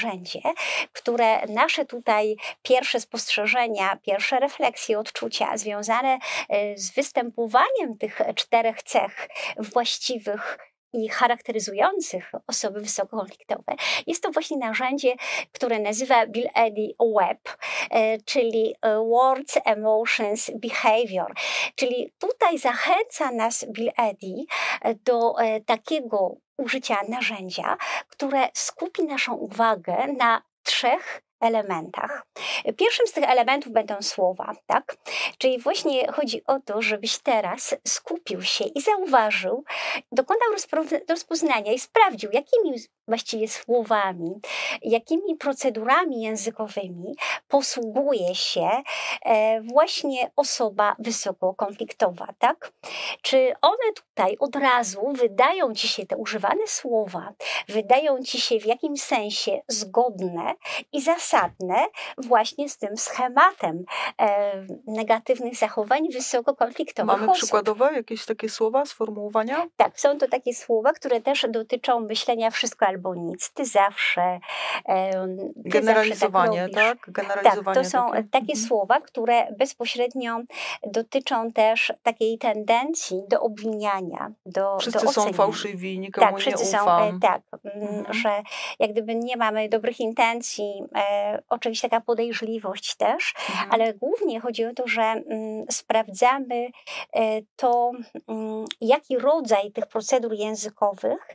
Speaker 2: które nasze tutaj pierwsze spostrzeżenia, pierwsze refleksje, odczucia związane e, z występowaniem tych czterech cech właściwych i charakteryzujących osoby wysokokonfliktowe. Jest to właśnie narzędzie, które nazywa Bill Eddy Web, e, czyli e, Words, Emotions, Behavior. Czyli tutaj zachęca nas Bill Eddy do takiego użycia narzędzia, które skupi naszą uwagę na trzech elementach. Pierwszym z tych elementów będą słowa, tak? Czyli właśnie chodzi o to, żebyś teraz skupił się i zauważył, dokonał rozpoznania i sprawdził, jakimi właściwie słowami, jakimi procedurami językowymi posługuje się e, właśnie osoba wysokokonfliktowa, tak? Czy one tutaj od razu wydają ci się te używane słowa, wydają ci się w jakimś sensie zgodne i zasadne właśnie z tym schematem e, negatywnych zachowań wysokokonfliktowych
Speaker 1: Mamy
Speaker 2: osób.
Speaker 1: przykładowe jakieś takie słowa, sformułowania?
Speaker 2: Tak, są to takie słowa, które też dotyczą myślenia wszystko albo nic. Ty zawsze. Ty
Speaker 1: Generalizowanie,
Speaker 2: zawsze tak?
Speaker 1: tak? Generalizowanie
Speaker 2: tak, to są
Speaker 1: takie,
Speaker 2: takie
Speaker 1: mhm.
Speaker 2: słowa, które bezpośrednio dotyczą też takiej tendencji do obwiniania, do,
Speaker 1: Wszyscy
Speaker 2: do
Speaker 1: są fałszywi, nikomu
Speaker 2: Tak,
Speaker 1: nie
Speaker 2: wszyscy są, e,
Speaker 1: ufam.
Speaker 2: tak, mm,
Speaker 1: Mhm.
Speaker 2: że jak gdyby nie mamy dobrych intencji, e, oczywiście taka podejrzliwość też,
Speaker 1: Mhm.
Speaker 2: ale głównie chodzi o to, że mm, sprawdzamy e, to, mm, jaki rodzaj tych procedur językowych,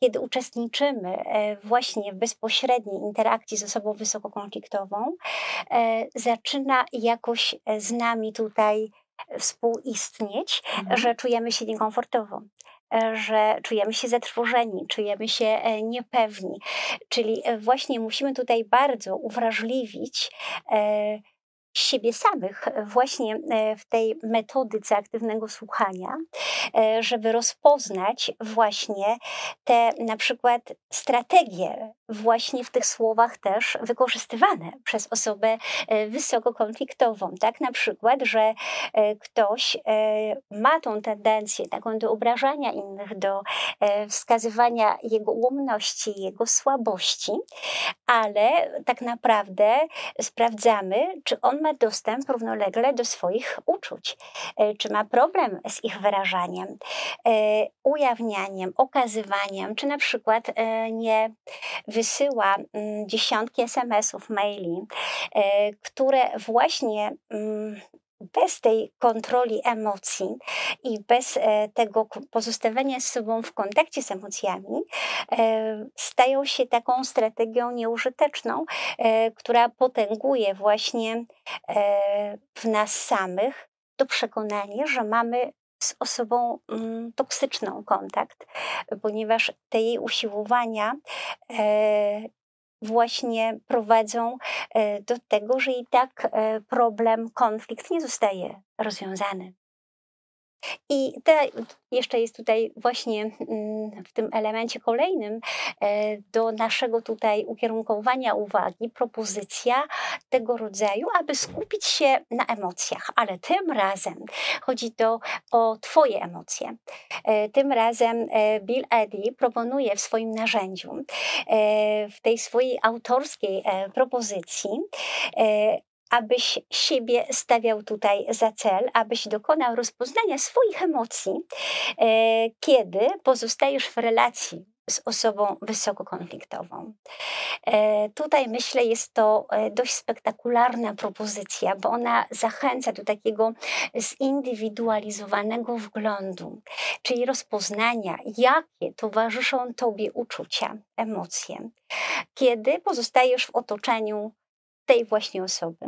Speaker 2: kiedy uczestniczymy e, właśnie w bezpośredniej interakcji z osobą wysokokonfliktową, e, zaczyna jakoś z nami tutaj współistnieć,
Speaker 1: Mhm.
Speaker 2: że czujemy się niekomfortowo że czujemy się zatrwożeni, czujemy się e, niepewni. Czyli e, właśnie musimy tutaj bardzo uwrażliwić e, siebie samych e, właśnie e, w tej metodyce aktywnego słuchania, e, żeby rozpoznać właśnie te na przykład strategie właśnie w tych słowach też wykorzystywane przez osobę e, wysokokonfliktową. Tak na przykład, że ktoś ma tą tendencję taką do obrażania innych, do wskazywania jego ułomności, jego słabości, ale tak naprawdę sprawdzamy, czy on ma dostęp równolegle do swoich uczuć, e, czy ma problem z ich wyrażaniem, e, ujawnianiem, okazywaniem, czy na przykład e, nie wysyła mm, dziesiątki SMS-ów, maili, które właśnie mm, bez tej kontroli emocji i bez e, tego pozostawania z sobą w kontakcie z emocjami, e, stają się taką strategią nieużyteczną, e, która potęguje właśnie w nas samych to przekonanie, że mamy z osobą mm, toksyczną kontakt, ponieważ te jej usiłowania właśnie prowadzą e, do tego, że i tak e, problem, konflikt nie zostaje rozwiązany. I te, jeszcze jest tutaj właśnie mm, w tym elemencie kolejnym e, do naszego tutaj ukierunkowania uwagi propozycja tego rodzaju, aby skupić się na emocjach, ale tym razem chodzi to o Twoje emocje. E, Tym razem e, Bill Eddy proponuje w swoim narzędziu, w tej swojej autorskiej propozycji, abyś siebie stawiał tutaj za cel, abyś dokonał rozpoznania swoich emocji, e, kiedy pozostajesz w relacji z osobą wysokokonfliktową. E, Tutaj myślę, jest to e, dość spektakularna propozycja, bo ona zachęca do takiego zindywidualizowanego wglądu, czyli rozpoznania, jakie towarzyszą tobie uczucia, emocje, kiedy pozostajesz w otoczeniu tej właśnie osoby.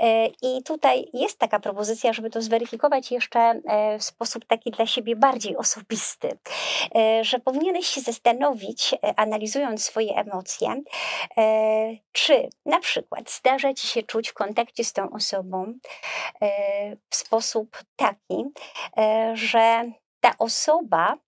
Speaker 2: E, I tutaj jest taka propozycja, żeby to zweryfikować jeszcze e, w sposób taki dla siebie bardziej osobisty, e, że powinieneś się zastanowić, analizując swoje emocje, czy na przykład zdarza ci się czuć w kontakcie z tą osobą w sposób taki, że ta osoba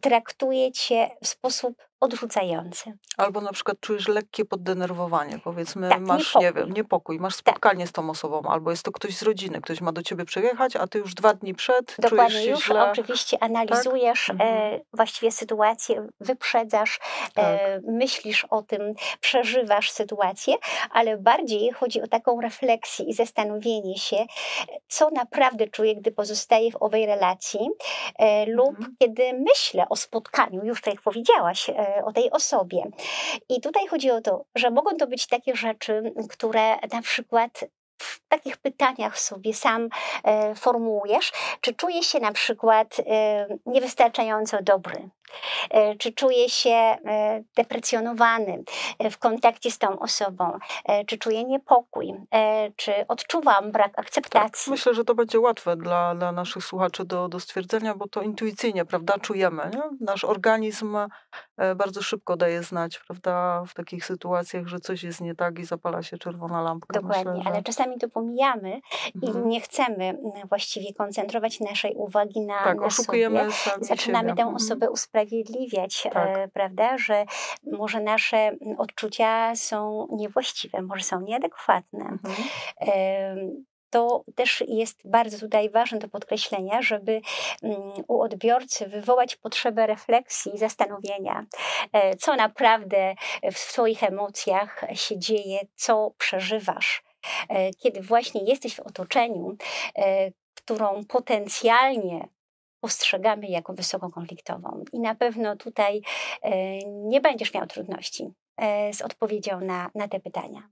Speaker 2: traktuje cię w sposób odrzucający.
Speaker 1: Albo na przykład czujesz lekkie poddenerwowanie, powiedzmy,
Speaker 2: Tak,
Speaker 1: masz,
Speaker 2: niepokój.
Speaker 1: nie wiem, niepokój, masz
Speaker 2: Tak.
Speaker 1: spotkanie z tą osobą, albo jest to ktoś z rodziny, ktoś ma do ciebie przyjechać, a ty już dwa dni przed czujesz
Speaker 2: Dokładnie,
Speaker 1: się
Speaker 2: już
Speaker 1: źle.
Speaker 2: oczywiście analizujesz
Speaker 1: Mhm.
Speaker 2: e, właściwie sytuację, wyprzedzasz,
Speaker 1: Tak.
Speaker 2: e, myślisz o tym, przeżywasz sytuację, ale bardziej chodzi o taką refleksję i zastanowienie się, co naprawdę czuję, gdy pozostaję w owej relacji, e, lub
Speaker 1: Mhm.
Speaker 2: kiedy myślę o spotkaniu, już tak jak powiedziałaś, e, o tej osobie. I tutaj chodzi o to, że mogą to być takie rzeczy, które na przykład takich pytaniach sobie sam e, formułujesz, czy czuje się na przykład e, niewystarczająco dobry, e, czy czuje się e, deprecjonowany e, w kontakcie z tą osobą, e, czy czuje niepokój, czy odczuwam brak
Speaker 1: Tak,
Speaker 2: akceptacji.
Speaker 1: myślę, że to będzie łatwe dla, dla naszych słuchaczy do, do stwierdzenia, bo to intuicyjnie, prawda, czujemy. Nie? Nasz organizm bardzo szybko daje znać, prawda, w takich sytuacjach, że coś jest nie tak i zapala się czerwona lampka.
Speaker 2: Dokładnie,
Speaker 1: Myślę, że...
Speaker 2: ale czasami to pomijamy i
Speaker 1: Mhm.
Speaker 2: nie chcemy mm, właściwie koncentrować naszej uwagi na,
Speaker 1: Tak,
Speaker 2: na sobie.
Speaker 1: oszukujemy sami
Speaker 2: Zaczynamy
Speaker 1: siebie.
Speaker 2: tę
Speaker 1: Mhm.
Speaker 2: osobę usprawiedliwiać,
Speaker 1: Tak.
Speaker 2: e, prawda, że może nasze mm, odczucia są niewłaściwe, może są nieadekwatne.
Speaker 1: Mhm.
Speaker 2: To też jest bardzo tutaj ważne do podkreślenia, żeby mm, u odbiorcy wywołać potrzebę refleksji i zastanowienia, e, co naprawdę w swoich emocjach się dzieje, co przeżywasz. E, Kiedy właśnie jesteś w otoczeniu, e, którą potencjalnie postrzegamy jako wysoko konfliktową. I na pewno tutaj e, nie będziesz miał trudności z odpowiedzią na, na te pytania.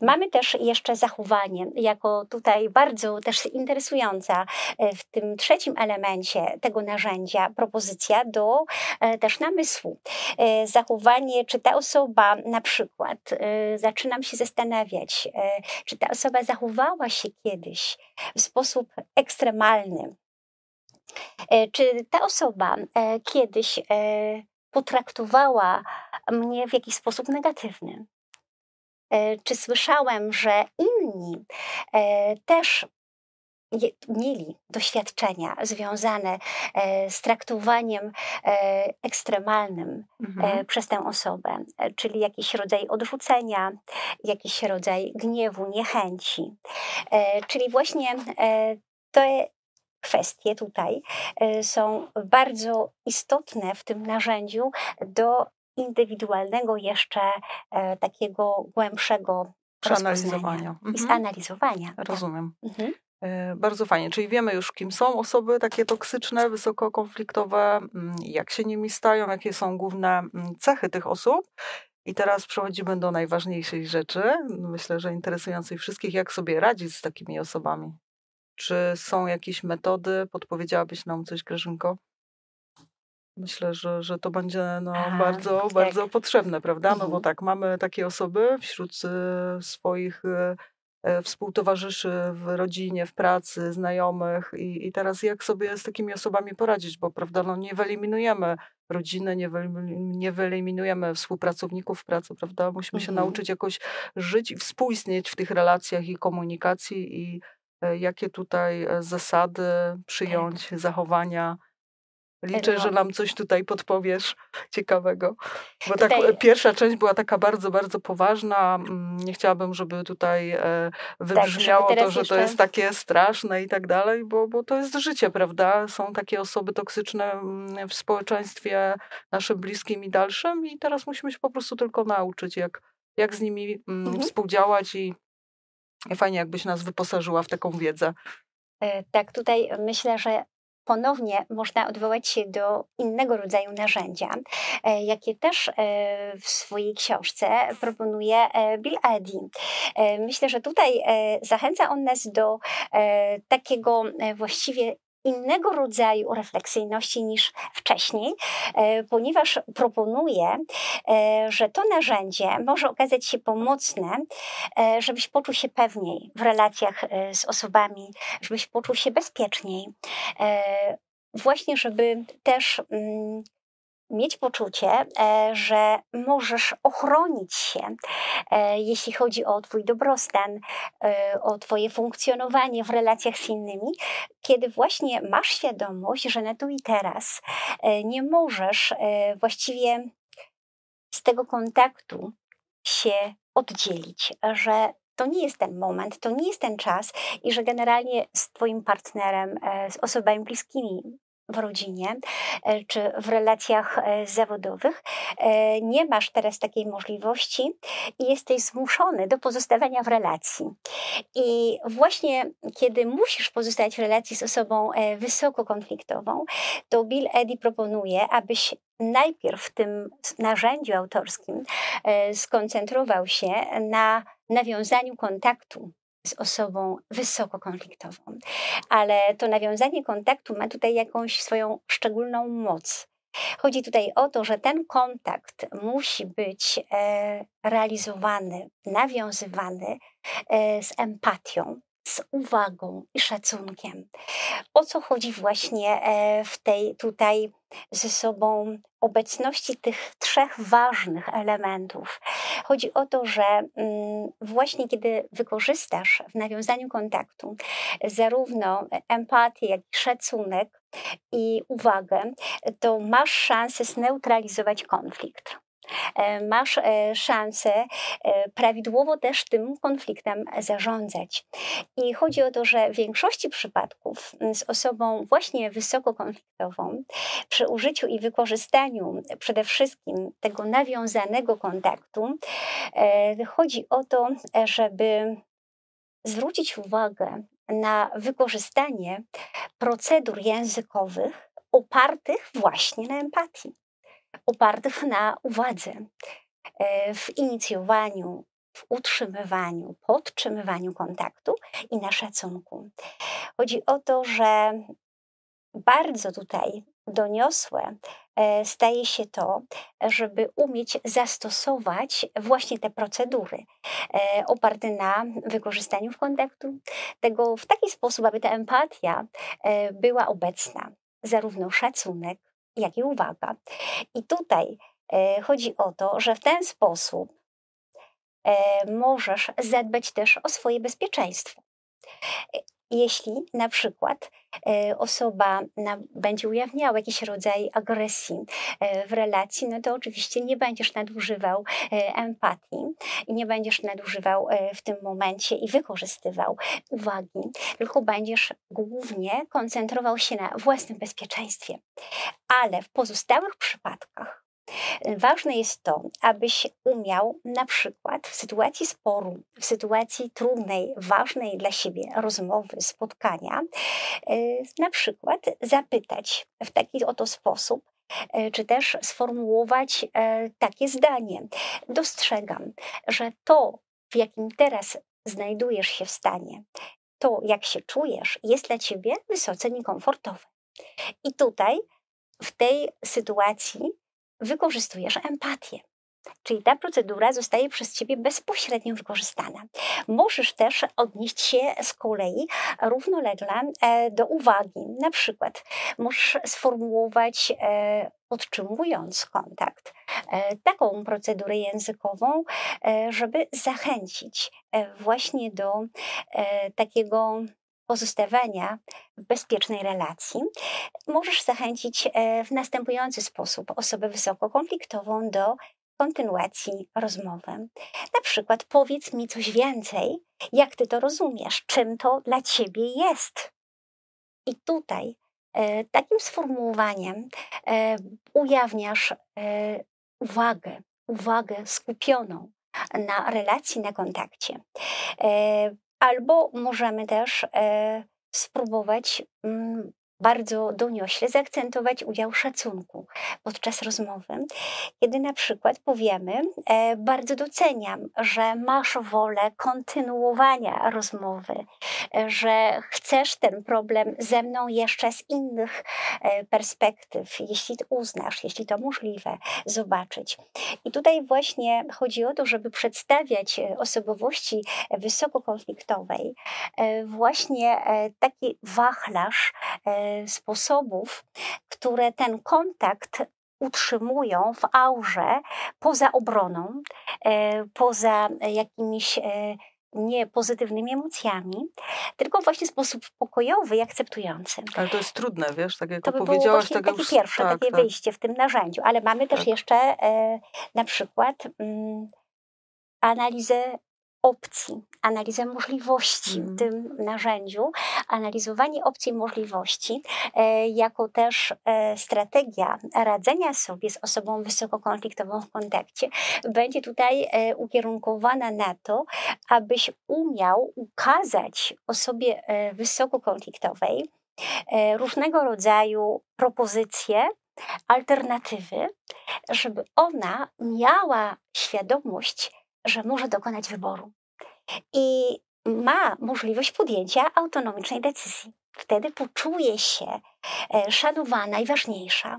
Speaker 2: Mamy też jeszcze zachowanie, jako tutaj bardzo też interesująca e, w tym trzecim elemencie tego narzędzia, propozycja do e, też namysłu. E, Zachowanie, czy ta osoba na przykład, zaczynam się zastanawiać, czy ta osoba zachowała się kiedyś w sposób ekstremalny, czy ta osoba kiedyś potraktowała mnie w jakiś sposób negatywny? E, Czy słyszałem, że inni e, też mieli doświadczenia związane e, z traktowaniem ekstremalnym
Speaker 1: Mhm.
Speaker 2: przez tę osobę, czyli jakiś rodzaj odrzucenia, jakiś rodzaj gniewu, niechęci. Czyli właśnie te kwestie tutaj są bardzo istotne w tym narzędziu do indywidualnego jeszcze e, takiego głębszego
Speaker 1: Przeanalizowania.
Speaker 2: i
Speaker 1: Mhm.
Speaker 2: zanalizowania. Tak.
Speaker 1: Rozumiem.
Speaker 2: Mhm.
Speaker 1: E, Bardzo fajnie, czyli wiemy już, kim są osoby takie toksyczne, wysokokonfliktowe, mm, jak się nimi stają, jakie są główne mm, cechy tych osób. I teraz przechodzimy do najważniejszej rzeczy, myślę, że interesującej wszystkich, jak sobie radzić z takimi osobami. Czy są jakieś metody? Podpowiedziałabyś nam coś, Grażynko? Myślę, że, że to będzie no,
Speaker 2: A,
Speaker 1: bardzo,
Speaker 2: tak.
Speaker 1: bardzo potrzebne, prawda? No bo
Speaker 2: Mhm.
Speaker 1: tak, mamy takie osoby wśród e, swoich e, e, współtowarzyszy w rodzinie, w pracy, znajomych i, i teraz jak sobie z takimi osobami poradzić, bo prawda, no nie wyeliminujemy rodziny, nie, wyelimin- nie wyeliminujemy współpracowników w pracy, prawda? Musimy się
Speaker 2: Mhm.
Speaker 1: nauczyć jakoś żyć i współistnieć w tych relacjach i komunikacji i e, jakie tutaj e, zasady przyjąć, zachowania. Liczę, że nam coś tutaj podpowiesz ciekawego. Bo tak,
Speaker 2: Tutaj-
Speaker 1: pierwsza część była taka bardzo, bardzo poważna. mm, Nie chciałabym, żeby tutaj e, wybrzmiało to,
Speaker 2: teraz
Speaker 1: że to
Speaker 2: jeszcze-
Speaker 1: jest takie straszne i tak dalej, bo, bo to jest życie, prawda? Są takie osoby toksyczne mm, w społeczeństwie naszym bliskim i dalszym i teraz musimy się po prostu tylko nauczyć, jak, jak z nimi mm,
Speaker 2: Mhm.
Speaker 1: współdziałać i i fajnie, jakbyś nas wyposażyła w taką wiedzę.
Speaker 2: E, Tak, tutaj myślę, że ponownie można odwołać się do innego rodzaju narzędzia, e, jakie też e, w swojej książce proponuje e, Bill Eddy. Myślę, że tutaj zachęca on nas do takiego właściwie innego rodzaju refleksyjności niż wcześniej, e, ponieważ proponuje, e, że to narzędzie może okazać się pomocne, e, żebyś poczuł się pewniej w relacjach z osobami, żebyś poczuł się bezpieczniej. Właśnie, żeby też mm, mieć poczucie, e, że możesz ochronić się, e, jeśli chodzi o Twój dobrostan, e, o Twoje funkcjonowanie w relacjach z innymi, kiedy właśnie masz świadomość, że na tu i teraz nie możesz właściwie z tego kontaktu się oddzielić, że to nie jest ten moment, to nie jest ten czas i że generalnie z Twoim partnerem, z osobami bliskimi w rodzinie e, czy w relacjach e, zawodowych e, nie masz teraz takiej możliwości i jesteś zmuszony do pozostawania w relacji. I właśnie kiedy musisz pozostać w relacji z osobą wysoko konfliktową, to Bill Eddy proponuje, abyś najpierw w tym narzędziu autorskim skoncentrował się na nawiązaniu kontaktu z osobą wysoko konfliktową. Ale to nawiązanie kontaktu ma tutaj jakąś swoją szczególną moc. Chodzi tutaj o to, że ten kontakt musi być e, realizowany, nawiązywany e, z empatią, z uwagą i szacunkiem. O co chodzi właśnie e, w tej tutaj ze sobą obecności tych trzech ważnych elementów? Chodzi o to, że mm, właśnie kiedy wykorzystasz w nawiązaniu kontaktu zarówno empatię, jak i szacunek i uwagę, to masz szansę zneutralizować konflikt. E, masz e, szansę e, prawidłowo też tym konfliktem zarządzać. I chodzi o to, że w większości przypadków z osobą właśnie wysoko konfliktową, przy użyciu i wykorzystaniu przede wszystkim tego nawiązanego kontaktu, chodzi o to, żeby zwrócić uwagę na wykorzystanie procedur językowych opartych właśnie na empatii opartych na uwadze, e, w inicjowaniu, w utrzymywaniu, podtrzymywaniu kontaktu i na szacunku. Chodzi o to, że bardzo tutaj doniosłe e, staje się to, żeby umieć zastosować właśnie te procedury e, oparte na wykorzystaniu kontaktu, tego w taki sposób, aby ta empatia była obecna, zarówno szacunek, jak i uwaga. I tutaj e, chodzi o to, że w ten sposób e, możesz zadbać też o swoje bezpieczeństwo. Jeśli na przykład e, osoba będzie ujawniała jakiś rodzaj agresji e, w relacji, no to oczywiście nie będziesz nadużywał e, empatii i nie będziesz nadużywał w tym momencie i wykorzystywał uwagi, tylko będziesz głównie koncentrował się na własnym bezpieczeństwie. Ale w pozostałych przypadkach Ważne jest to, abyś umiał na przykład w sytuacji sporu, w sytuacji trudnej, ważnej dla siebie rozmowy, spotkania, e, na przykład zapytać w taki oto sposób, e, czy też sformułować e, takie zdanie. Dostrzegam, że to, w jakim teraz znajdujesz się w stanie, to, jak się czujesz, jest dla ciebie wysoce niekomfortowe. I tutaj, w tej sytuacji, wykorzystujesz empatię. Czyli ta procedura zostaje przez ciebie bezpośrednio wykorzystana. Możesz też odnieść się z kolei równolegle e, do uwagi. Na przykład możesz sformułować, e, podtrzymując kontakt, e, taką procedurę językową, żeby zachęcić właśnie do takiego pozostawania w bezpiecznej relacji, możesz zachęcić e, w następujący sposób osobę wysoko konfliktową do kontynuacji rozmowy. Na przykład powiedz mi coś więcej, jak ty to rozumiesz, czym to dla ciebie jest. I tutaj e, takim sformułowaniem e, ujawniasz uwagę, uwagę skupioną na relacji, na kontakcie. Albo możemy też e, spróbować mm, bardzo doniośle zaakcentować udział szacunku podczas rozmowy, kiedy na przykład powiemy, e, bardzo doceniam, że masz wolę kontynuowania rozmowy, e, że chcesz ten problem ze mną jeszcze z innych e, perspektyw, jeśli uznasz, jeśli to możliwe, zobaczyć. I tutaj właśnie chodzi o to, żeby przedstawiać osobowości wysokokonfliktowej właśnie taki wachlarz sposobów, które ten kontakt utrzymują w aurze poza obroną, e, poza jakimiś e, nie pozytywnymi emocjami, tylko właśnie w sposób pokojowy i akceptujący.
Speaker 1: Ale to jest trudne, wiesz, tak jak to
Speaker 2: by
Speaker 1: powiedziałaś.
Speaker 2: Było takie już... pierwsze, tak, takie tak. wyjście w tym narzędziu, ale mamy też tak. jeszcze e, na przykład mm, analizę opcji, analizę możliwości w mm. tym narzędziu, analizowanie opcji i możliwości, e, jako też e, strategia radzenia sobie z osobą wysokokonfliktową w kontakcie, będzie tutaj e, ukierunkowana na to, abyś umiał ukazać osobie wysokokonfliktowej różnego rodzaju propozycje, alternatywy, żeby ona miała świadomość, że może dokonać wyboru. I ma możliwość podjęcia autonomicznej decyzji. Wtedy poczuje się e, szanowana i ważniejsza.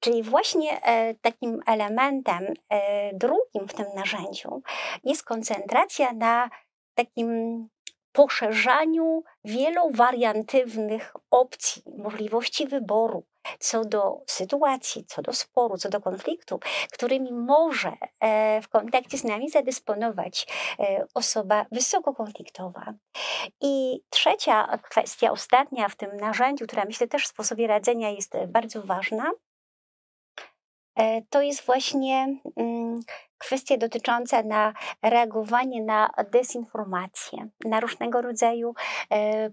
Speaker 2: Czyli właśnie e, takim elementem e, drugim w tym narzędziu jest koncentracja na takim poszerzaniu wielowariantywnych opcji, możliwości wyboru co do sytuacji, co do sporu, co do konfliktu, którymi może e, w kontakcie z nami zadysponować e, osoba wysokokonfliktowa. I trzecia kwestia, ostatnia w tym narzędziu, która myślę też w sposobie radzenia jest bardzo ważna, e, to jest właśnie kwestia dotycząca na reagowanie na dezinformację, na różnego rodzaju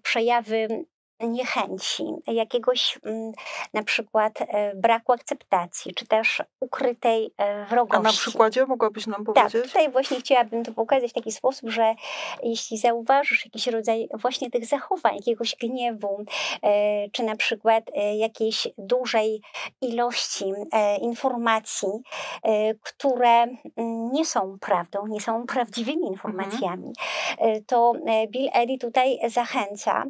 Speaker 2: przejawy niechęci, jakiegoś mm, na przykład e, braku akceptacji, czy też ukrytej wrogości.
Speaker 1: A na przykładzie mogłabyś nam
Speaker 2: tak,
Speaker 1: powiedzieć?
Speaker 2: Tak, tutaj właśnie chciałabym to pokazać w taki sposób, że jeśli zauważysz jakiś rodzaj właśnie tych zachowań, jakiegoś gniewu, e, czy na przykład e, jakiejś dużej ilości informacji, które mm, nie są prawdą, nie są prawdziwymi mhm. informacjami, mhm. to Bill Eddy tutaj zachęca,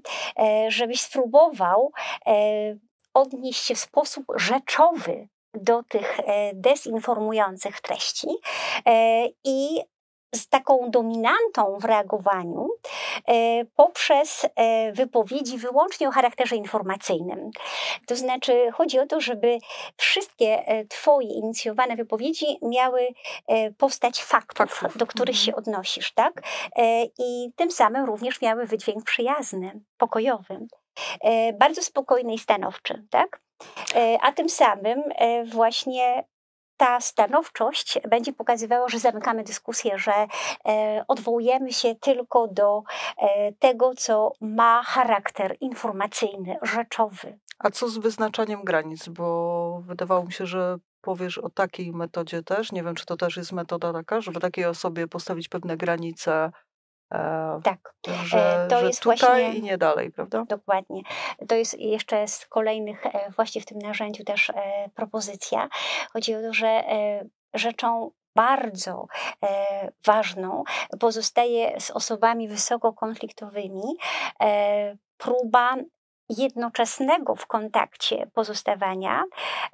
Speaker 2: żebyś spróbował e, odnieść się w sposób rzeczowy do tych e, dezinformujących treści e, i z taką dominantą w reagowaniu poprzez wypowiedzi wyłącznie o charakterze informacyjnym. To znaczy, chodzi o to, żeby wszystkie Twoje inicjowane wypowiedzi miały postać faktów, faktów. do których mhm. się odnosisz, tak? I tym samym również miały wydźwięk przyjazny, pokojowy. Bardzo spokojny i stanowczy, tak? A tym samym właśnie ta stanowczość będzie pokazywała, że zamykamy dyskusję, że e, odwołujemy się tylko do e, tego, co ma charakter informacyjny, rzeczowy.
Speaker 1: A co z wyznaczaniem granic? Bo wydawało mi się, że powiesz o takiej metodzie też. Nie wiem, czy to też jest metoda taka, żeby takiej osobie postawić pewne granice
Speaker 2: E, tak.
Speaker 1: Że, to że jest tutaj właśnie, i nie dalej, prawda?
Speaker 2: Dokładnie. To jest jeszcze z kolejnych, e, właśnie w tym narzędziu też e, propozycja. Chodzi o to, że rzeczą bardzo ważną pozostaje z osobami wysoko konfliktowymi próba jednoczesnego w kontakcie pozostawania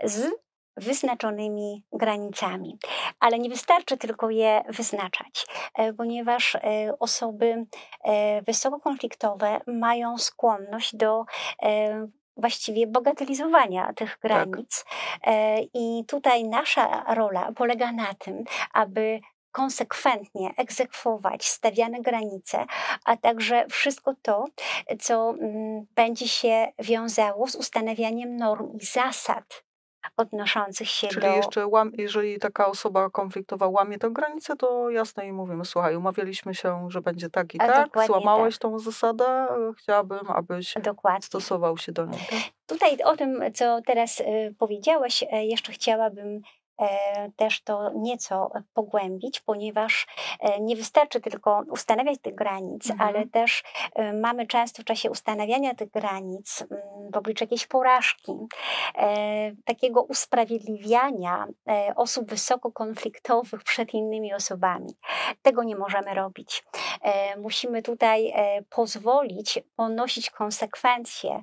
Speaker 2: z wyznaczonymi granicami. Ale nie wystarczy tylko je wyznaczać, e, ponieważ e, osoby e, wysokokonfliktowe mają skłonność do właściwie bogatelizowania tych tak. granic. Tak. I tutaj nasza rola polega na tym, aby konsekwentnie egzekwować stawiane granice, a także wszystko to, co mm, będzie się wiązało z ustanawianiem norm i zasad odnoszących się
Speaker 1: Czyli
Speaker 2: do...
Speaker 1: jeszcze, łam, jeżeli taka osoba konfliktowa łamie tę granicę, to jasno jej mówimy, słuchaj, umawialiśmy się, że będzie tak i A, tak, złamałeś tak. tą zasadę, chciałabym, abyś dokładnie. stosował się do niej. Tak?
Speaker 2: Tutaj o tym, co teraz y, powiedziałaś, y, jeszcze chciałabym E, też to nieco pogłębić, ponieważ e, nie wystarczy tylko ustanawiać tych granic, mhm. ale też e, mamy często w czasie ustanawiania tych granic mm, w obliczu jakiejś porażki, takiego usprawiedliwiania osób wysoko konfliktowych przed innymi osobami. Tego nie możemy robić. Musimy tutaj pozwolić ponosić konsekwencje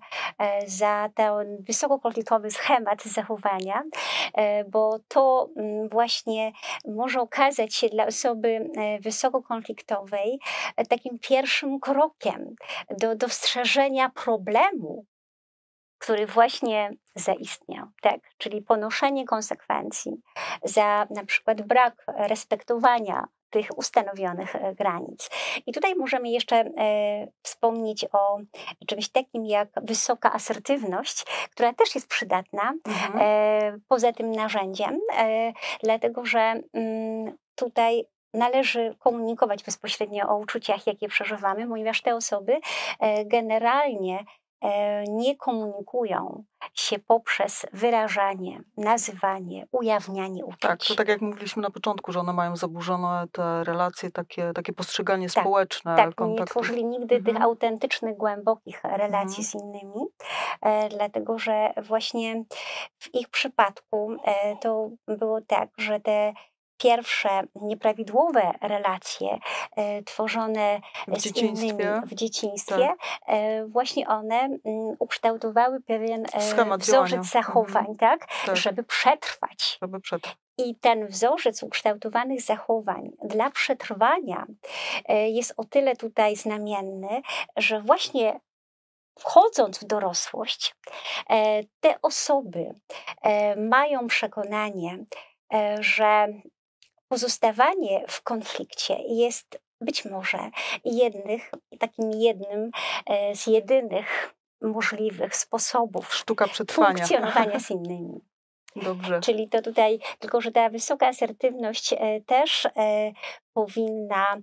Speaker 2: za ten wysoko konfliktowy schemat zachowania, bo to to mm, właśnie może okazać się dla osoby e, wysokokonfliktowej e, takim pierwszym krokiem do dostrzeżenia problemu, który właśnie zaistniał, tak? Czyli ponoszenie konsekwencji za na przykład brak respektowania tych ustanowionych e, granic. I tutaj możemy jeszcze e, wspomnieć o czymś takim jak wysoka asertywność, która też jest przydatna mhm. e, poza tym narzędziem, dlatego że mm, tutaj należy komunikować bezpośrednio o uczuciach, jakie przeżywamy, ponieważ te osoby generalnie nie komunikują się poprzez wyrażanie, nazywanie, ujawnianie uczuć.
Speaker 1: Tak, to tak jak mówiliśmy na początku, że one mają zaburzone te relacje, takie, takie postrzeganie tak, społeczne.
Speaker 2: Tak, nie tworzyli nigdy mhm. tych autentycznych, głębokich relacji mhm. z innymi, e, dlatego że właśnie w ich przypadku e, to było tak, że te pierwsze nieprawidłowe relacje e, tworzone
Speaker 1: w
Speaker 2: z innymi w dzieciństwie, tak. właśnie one mm, ukształtowały pewien
Speaker 1: Schemat
Speaker 2: wzorzec
Speaker 1: działania.
Speaker 2: zachowań,
Speaker 1: mhm.
Speaker 2: tak?
Speaker 1: tak?
Speaker 2: Żeby przetrwać.
Speaker 1: Żeby przetrwać.
Speaker 2: I ten wzorzec ukształtowanych zachowań dla przetrwania jest o tyle tutaj znamienny, że właśnie wchodząc w dorosłość, te osoby mają przekonanie, że pozostawanie w konflikcie jest być może jednych, takim jednym z jedynych możliwych sposobów
Speaker 1: Sztuka przetrwania.
Speaker 2: funkcjonowania z innymi.
Speaker 1: Dobrze.
Speaker 2: Czyli to tutaj, tylko że ta wysoka asertywność też powinna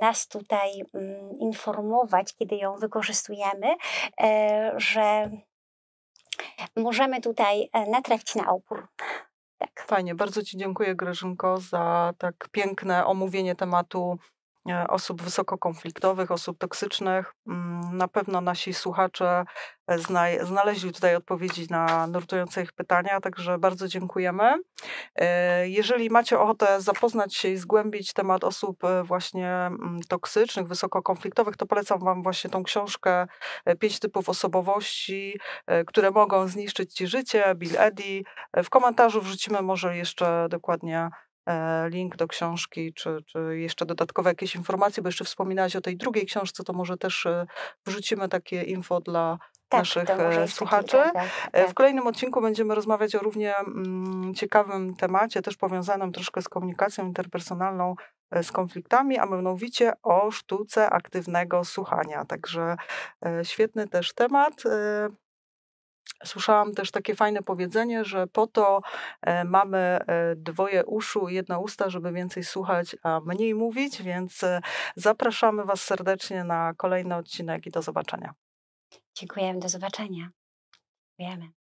Speaker 2: nas tutaj mm, informować, kiedy ją wykorzystujemy, że możemy tutaj natrafić na opór. Tak.
Speaker 1: Fajnie, bardzo Ci dziękuję Grażynko za tak piękne omówienie tematu osób wysokokonfliktowych, osób toksycznych. Mm, na pewno nasi słuchacze e, znaleźli tutaj odpowiedzi na nurtujące ich pytania, także bardzo dziękujemy. E, jeżeli macie ochotę zapoznać się i zgłębić temat osób właśnie mm, toksycznych, wysokokonfliktowych, to polecam Wam właśnie tą książkę Pięć typów osobowości, które mogą zniszczyć Ci życie, Bill Eddy. W komentarzu wrzucimy może jeszcze dokładnie link do książki, czy, czy jeszcze dodatkowe jakieś informacje, bo jeszcze wspominałaś o tej drugiej książce, to może też wrzucimy takie info dla
Speaker 2: tak,
Speaker 1: naszych słuchaczy.
Speaker 2: Taki, tak, tak,
Speaker 1: w kolejnym odcinku będziemy rozmawiać o równie mm, ciekawym temacie, też powiązanym troszkę z komunikacją interpersonalną, z konfliktami, a mianowicie o sztuce aktywnego słuchania. Także świetny też temat. Słyszałam też takie fajne powiedzenie, że po to e, mamy e, dwoje uszu i jedno usta, żeby więcej słuchać, a mniej mówić, więc e, zapraszamy Was serdecznie na kolejny odcinek i do zobaczenia.
Speaker 2: Dziękujemy, do zobaczenia. Dziękujemy.